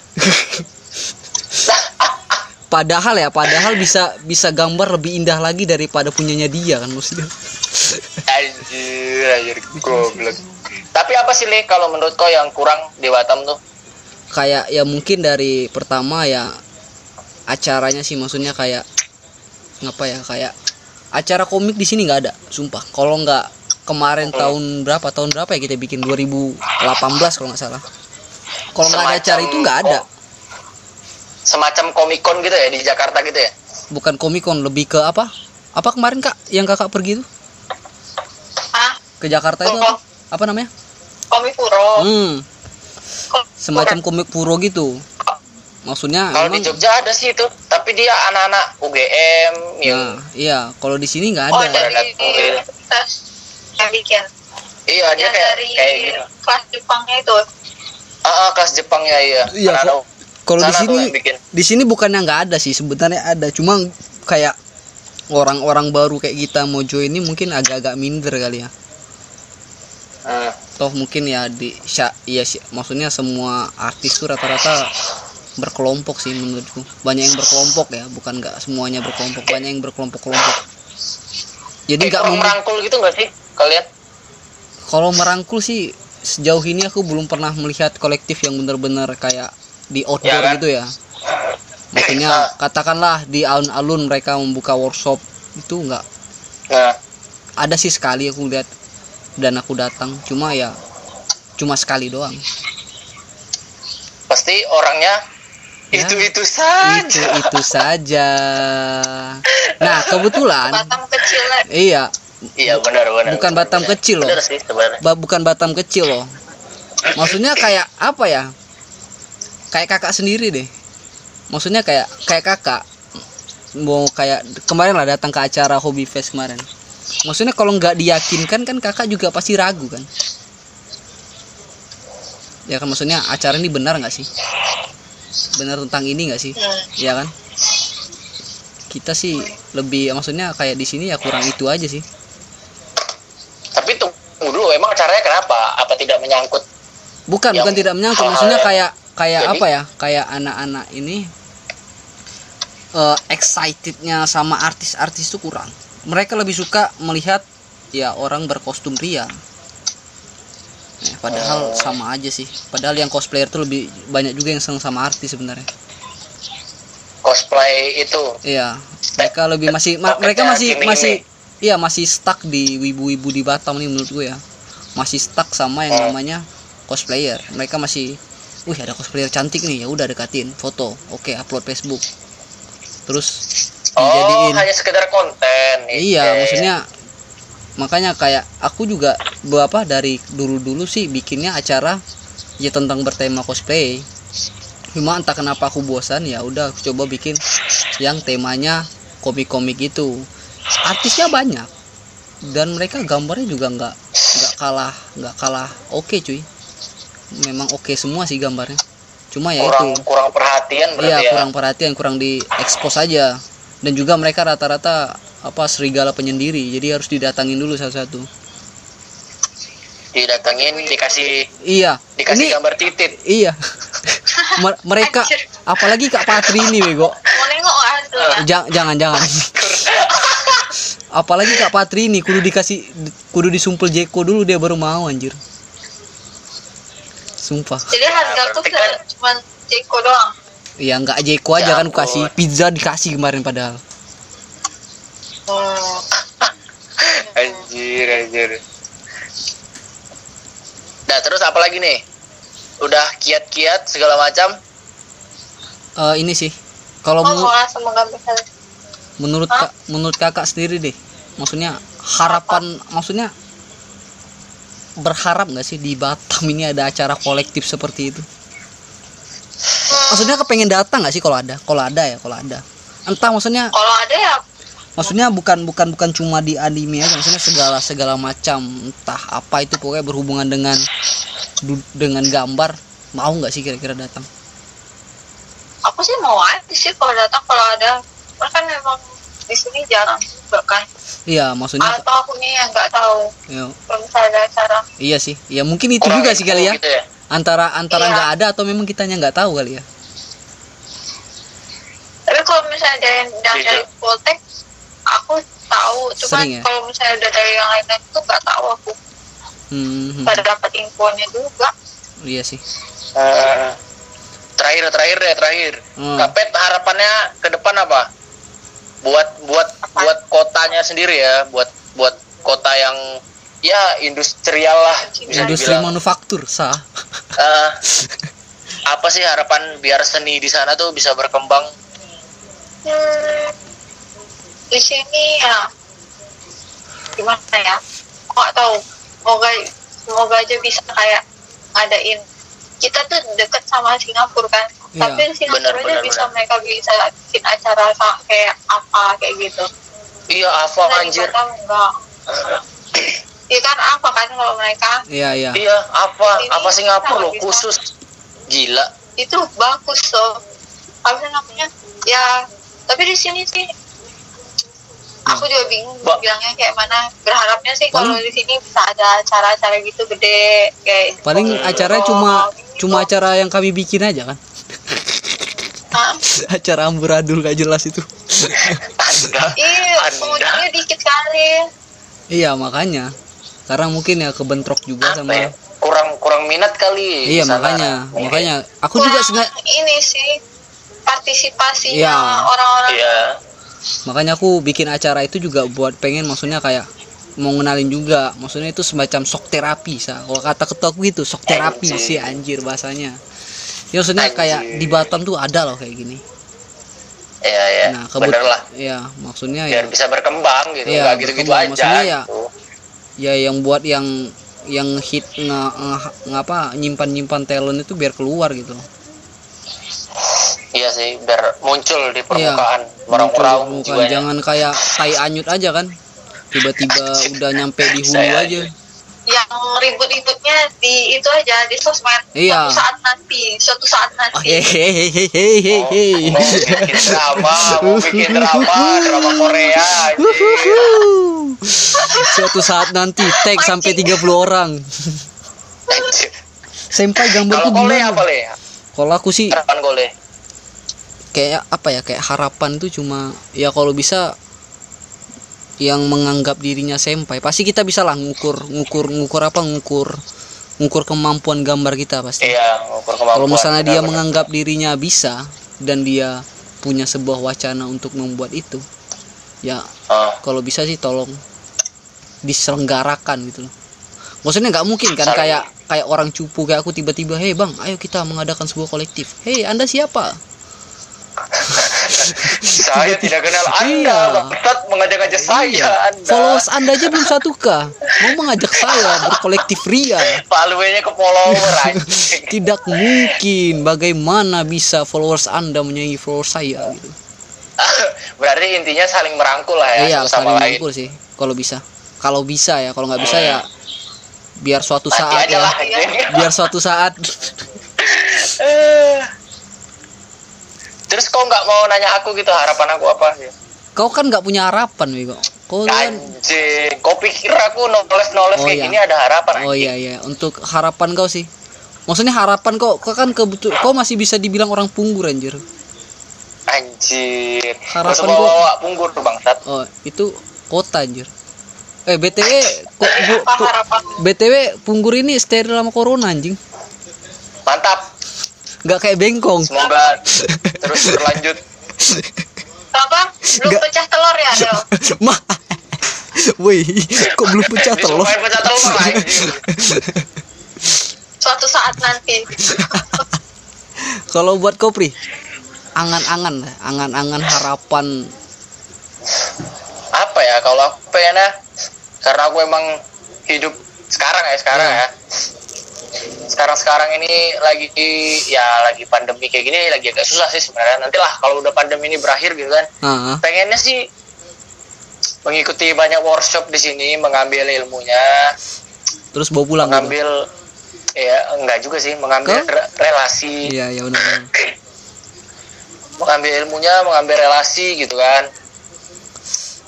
padahal ya padahal bisa bisa gambar lebih indah lagi daripada punyanya dia kan maksudnya. Anjir, anjir goblok. Tapi apa sih Le kalau menurut kau yang kurang di Batam tuh? kayak ya mungkin dari pertama ya acaranya sih maksudnya kayak ngapa ya kayak acara komik di sini nggak ada sumpah. Kalau nggak kemarin tahun berapa tahun berapa ya kita bikin? 2018 kalau nggak salah. Kalau nggak ada acara itu nggak ada Semacam komikon gitu ya di Jakarta gitu ya? bukan komikon lebih ke apa? Apa kemarin kak yang kakak pergi itu? Ah ke Jakarta itu apa, apa namanya? Komik puro hmm semacam komik puro gitu. Maksudnya Kalau di emang- Jogja ada sih itu, tapi dia anak-anak UGM yang nah, iya. Kalau di sini nggak oh ada. dari Ada kuil. universitas yang bikin iya dia kayak dari kayak gitu. kelas Jepangnya itu. Ah, ah, kelas Jepang ya iya. Iya, Anak-anak kalau di sini di sini bukannya nggak ada sih sebenarnya ada. Cuma kayak orang-orang baru kayak kita mau join ini mungkin agak-agak minder kali ya. Hmm. toh mungkin ya di sya, iya sih maksudnya semua artis tuh rata-rata berkelompok sih menurutku. Banyak yang berkelompok ya bukan nggak semuanya berkelompok banyak yang berkelompok-kelompok. Jadi Kayak nggak mem- merangkul gitu nggak sih kalian? kalau merangkul sih sejauh ini aku belum pernah melihat kolektif yang benar-benar kayak di outdoor Ya kan? gitu ya maksudnya katakanlah di alun-alun mereka membuka workshop itu enggak Nah, ada sih sekali aku lihat dan aku datang cuma ya cuma sekali doang pasti orangnya Ya. itu-itu itu saja. itu saja nah kebetulan Batam kecil lah iya Iya benar benar. Bukan benar, Batam benar. kecil loh. Benar sih sebenarnya. ba- bukan Batam kecil loh maksudnya kayak apa ya kayak kakak sendiri deh. Maksudnya kayak kayak kakak. Mau kayak kemarin lah datang ke acara Hobby Fest kemarin. Maksudnya kalau nggak diyakinkan kan kakak juga pasti ragu kan? Ya kan maksudnya acara ini benar nggak sih? Benar tentang ini nggak sih? Hmm. ya kan? Kita sih lebih maksudnya kayak di sini ya kurang itu aja sih. Tapi tunggu dulu, emang acaranya kenapa? Apa tidak menyangkut? bukan bukan tidak menyangkut. maksudnya kayak kayak Jadi? apa ya? Kayak anak-anak ini eh, excitednya sama artis-artis itu kurang. Mereka lebih suka melihat ya orang berkostum pria. Ya, padahal Oh. sama aja sih. Padahal yang cosplayer tuh lebih banyak juga yang seneng sama artis sebenarnya. Cosplay itu. iya. Mereka lebih masih ma- mereka masih gini masih iya masih stuck di wibu-wibu di Batam nih menurut gue ya. Masih stuck sama yang Oh. namanya cosplayer. Mereka masih wih ada cosplayer cantik nih. Ya udah dekatin. Foto. Oke upload Facebook. Terus Oh, dijadiin. hanya sekedar konten. iya Oke. maksudnya makanya kayak aku juga berapa dari dulu-dulu sih bikinnya acara ya tentang bertema cosplay. Cuma entah kenapa aku bosan ya udah aku coba bikin yang temanya komik-komik itu artisnya banyak. Dan mereka gambarnya juga nggak nggak kalah nggak kalah oke cuy memang oke semua sih gambarnya. Cuma ya kurang itu. kurang perhatian berarti iya ya. kurang perhatian kurang di expose aja. Dan juga mereka rata-rata apa serigala penyendiri. Jadi harus didatangin dulu satu-satu. Didatengin, dikasih iya. dikasih ini gambar titit. iya. Mer- mereka Anjir. apalagi kak Patri ini bego. Mau nengok hasilnya. Ja- jangan jangan. Apalagi kak Patri ini kudu dikasih kudu disumpel Jeko dulu dia baru mau anjir sumpah Jadi harga kan- cuma Jeko doang. ya nggak Jeko aja Ya kan aku kasih pizza dikasih kemarin padahal Hmm. Anjir, anjir. Nah, terus apa lagi nih? Udah kiat-kiat segala macam. Eh, ini sih kalau Oh, menggambar menurut kak menurut kakak sendiri deh maksudnya harapan maksudnya berharap nggak sih di Batam ini ada acara kolektif seperti itu? Maksudnya kepengen datang nggak sih kalau ada? Kalau ada ya kalau ada. Entah maksudnya Kalau ada ya. Maksudnya bukan bukan bukan cuma di anime aja maksudnya segala segala macam entah apa itu pokoknya berhubungan dengan dengan gambar. Mau nggak sih kira-kira datang? Aku sih mau aja sih kalau datang kalau ada. Karena kan memang di sini jarang kan iya maksudnya atau aku nih yang nggak tahu ya, kalau misalnya ada acara iya sih ya mungkin itu Kurang juga sih kali ya gitu ya. antara antara Iya. nggak ada atau memang kitanya nggak tahu kali ya tapi kalau misalnya dari yang Iya. dari Poltek aku tahu cuman Sering ya? kalau misalnya udah dari yang lain tuh nggak tahu aku hmm, hmm, nggak dapat infonya juga iya sih Eh, terakhir terakhir deh terakhir. Hmm. Kapet harapannya ke depan apa? Buat buat Apa? buat kotanya sendiri ya, buat buat kota yang ya industrial lah bisa industri dibilang. manufaktur sah Eh, apa sih harapan biar seni di sana tuh bisa berkembang? Hmm, di sini ya gimana ya? Nggak tahu. Semoga semoga aja bisa kayak ngadain. Kita tuh deket sama Singapura kan. Iya. Tapi aja benar, bisa mereka bisa bikin acara kayak apa kayak gitu. Iya, apa Nah, anjir? Enggak. Iya kan apa kan kalau mereka iya iya Iya, apa? Ini Apa Singapura loh bisa. khusus? Gila. itu bagus loh. Apa sih namanya? Ya, tapi di sini sih aku juga bingung Ba- bilangnya kayak mana berharapnya sih kalau di sini bisa ada acara-acara gitu gede kayak paling acara oh, cuma gitu. cuma acara yang kami bikin aja kan? Acara amburadul gak jelas itu Anda, iya pengunjungnya dikit kali iya makanya sekarang mungkin ya kebentrok juga apa sama ya? Kurang kurang minat kali. iya sana. makanya Mungkin. makanya aku juga Kurang sengaja ini sih partisipasinya Iya. orang-orang Iya. makanya aku bikin acara itu juga buat pengen maksudnya kayak mau ngenalin juga maksudnya itu semacam shock terapi sa kalau kata ketua aku gitu shock terapi Anjir. sih anjir bahasanya ya maksudnya Anjir. kayak di Batam tuh ada loh kayak gini Iya, iya. nah Bener lah. ya maksudnya ya Biar bisa berkembang gitu. Iya, Nggak gitu-gitu aja. Maksudnya ya- gitu. ya yang buat yang yang hit nggak ngapa nyimpan nyimpan talent itu biar keluar gitu iya sih biar muncul di Iya, permukaan jiwanya jangan kayak tai anyut aja kan tiba-tiba udah nyampe di hulu Saya aja yang ribut-ributnya di itu aja di sosmed. Iya. suatu saat nanti suatu saat nanti. Hehehe Oh, mau bikin drama mau bikin drama drama Korea suatu saat nanti tag sampai 30 orang. Senpai gambar kalau gimana? apa le? Kalau aku sih harapan kole. kayak apa ya kayak harapan tuh cuma ya kalau bisa yang menganggap dirinya senpai pasti kita bisa lah ngukur ngukur ngukur apa ngukur ngukur kemampuan gambar kita pasti. Iya kemampuan. Kalau misalnya dia benar-benar. menganggap dirinya bisa dan dia punya sebuah wacana untuk membuat itu ya Ah, kalau bisa sih tolong diselenggarakan gitu loh. Maksudnya nggak mungkin kan Saling- kayak kayak orang cupu kayak aku tiba-tiba hei bang ayo kita mengadakan sebuah kolektif. Hei anda siapa saya tidak kenal anda. Iya. mengajak-ajak saya anda. Followers anda aja belum satu k mau mengajak saya berkolektif ria? Paluenya ke follower tidak mungkin. Bagaimana bisa followers anda menyaingi followers saya gitu? Berarti intinya saling merangkul lah ya iya saling merangkul sih kalau bisa. Kalau bisa ya kalau nggak bisa ya biar suatu Mati saat ya. lah biar suatu saat. Eh. Terus kau nggak mau nanya aku gitu harapan aku apa sih? Kau kan nggak punya harapan Wigo. Kau kan kau pikir aku noles noles Oh, kayak iya. gini ada harapan oh anjing? iya. Iya untuk harapan kau sih. Maksudnya harapan kau kau kan kebetul kau masih bisa dibilang orang punggur anjir. Anjir Harapan harapan gua- bawa punggur tuh bangsat. Oh itu kota anjir. Eh btw kok bu- btw punggur ini steril sama corona anjing. Mantap nggak kayak bengkong. Semoga terus berlanjut. Apa? Belum Nggak. pecah telur ya Del? Mah woi kok belum pecah telur? pecah telur suatu saat nanti. Kalau buat kau pri angan-angan lah angan-angan harapan. Apa ya kalau aku pengennya karena aku emang hidup sekarang ya sekarang Hmm. ya sekarang sekarang ini lagi ya lagi pandemi kayak gini lagi agak susah sih sebenarnya. Nantilah kalau udah pandemi ini berakhir gitu kan. Ah pengennya sih mengikuti banyak workshop di sini mengambil ilmunya. Terus bawa pulang gitu. mengambil ya enggak juga sih mengambil re- relasi. Iya iya benar mengambil ilmunya mengambil relasi gitu kan.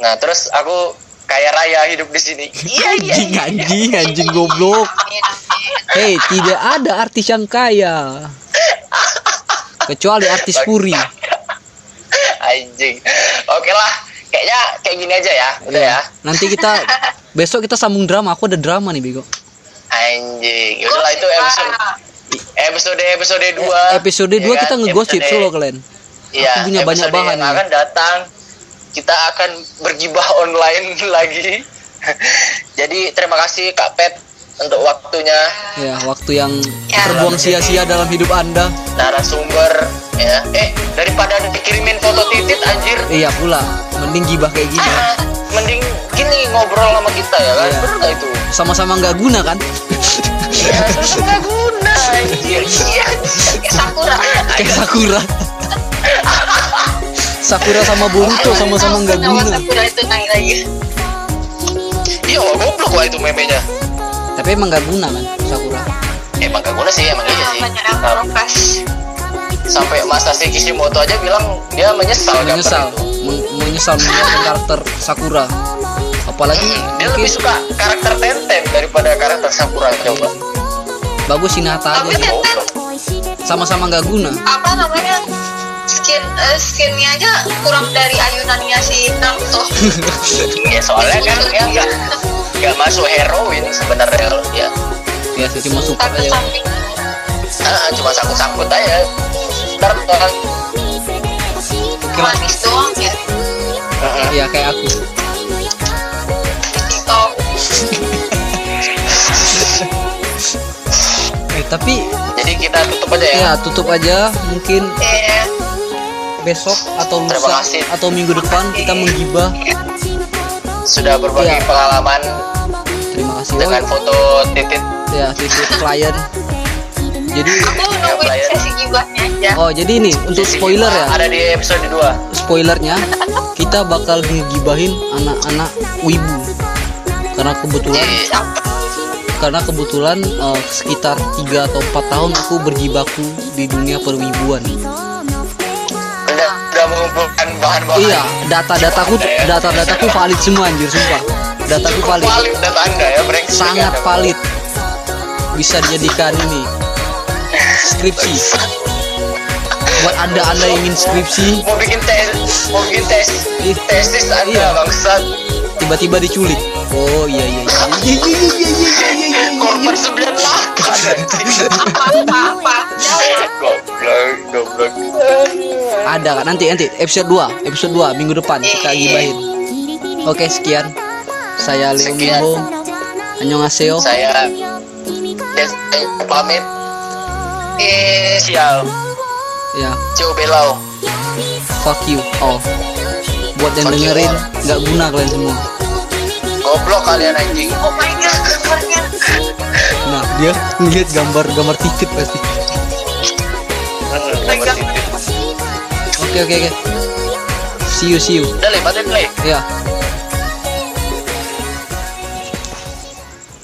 Nah terus aku kaya raya hidup di sini. Iya iya anjing anjing anjing goblok. hei tidak ada artis yang kaya. Kecuali artis puri. Anjing. Oke lah kayaknya kayak gini aja ya udah ya. Nanti kita besok kita sambung drama. Aku ada drama nih bego. Anjing. Udahlah itu episode episode episode 2 episode 2 kita ngegosip solo kalian Iya, Aku punya banyak bahan yang nih. akan datang. Kita akan bergibah online lagi. Jadi terima kasih Kak Pet untuk waktunya. Ya waktu yang Ya. terbuang sia-sia dalam hidup anda. Narasumber ya. Eh daripada dikirimin foto titit anjir. Iya pula mending gibah kayak gini. Ah, mending gini ngobrol sama kita ya kan? Iya. bener nggak itu? Sama-sama nggak guna kan? Iya terus nggak guna anjir. Iya kayak sakura. Kayak Sakura. Sakura sama Boruto sama-sama nggak guna. Sakura itu naik lagi. Iya goblok lah itu memenya tapi emang nggak guna kan Sakura? Emang gak guna sih emang iya sih. Yang Nah, sampai Masashi Kishimoto aja bilang dia menyesal menyesal. men- menyesal mengeluarkan karakter Sakura. Apalagi Hmm, dia mungkin lebih suka karakter Tenten daripada karakter Sakura coba. Bagus aja sih. Tenten sama-sama nggak guna. Apa namanya? Skin eh, skinnya aja kurang dari ayunannya si Naruto. Ya soalnya kan dia nggak masuk heroin sebenarnya ya ya sih cuma tapi aja. Ah, cuma sangkut-sangkut aja. Ntar orang manis doang ya. Ya kayak aku. TikTok. Eh tapi jadi kita tutup aja ya? Ya tutup aja mungkin eh besok atau lusa atau minggu depan kita menggibah. Sudah berbagi Iya. pengalaman masih dengan oh, foto titit ya titik klien. Jadi Aku nungguin sesi gibahnya aja. oh jadi ini untuk spoiler ya? ada di episode 2 spoilernya kita bakal ngegibahin anak-anak wibu. Karena kebetulan Siapa? karena kebetulan eh, sekitar 3 atau 4 tahun aku berjibaku di dunia perwibuan. Udah udah mengumpulkan bahan-bahan. Iya data-dataku data-dataku valid semua anjir sumpah dataku valid. valid data anda ya brengsek sangat valid. Bisa dijadikan ini skripsi. Buat anda anda ingin skripsi. Mau bikin tes mau bikin tes tesis anda iya. bangsat. Tiba-tiba diculik. Oh iya iya iya. Iya iya iya, iya, iya, iya korban iya. delapan goblok goblok ada kan? Nanti nanti. Episode 2 episode 2 minggu depan. Kita gibahin. Oke sekian saya Leo. Minho. Annyeonghaseyo. Saya Des eh, pamit. Eh sial. Ya. Ciao belau fuck you. All buat yang Fuck dengerin nggak guna kalian semua. Goblok kalian anjing. Oh my god, gambarnya. nah dia ngeliat gambar gambar titik pasti. Oke oke oke. See you see you. Udah lebatin le. Ya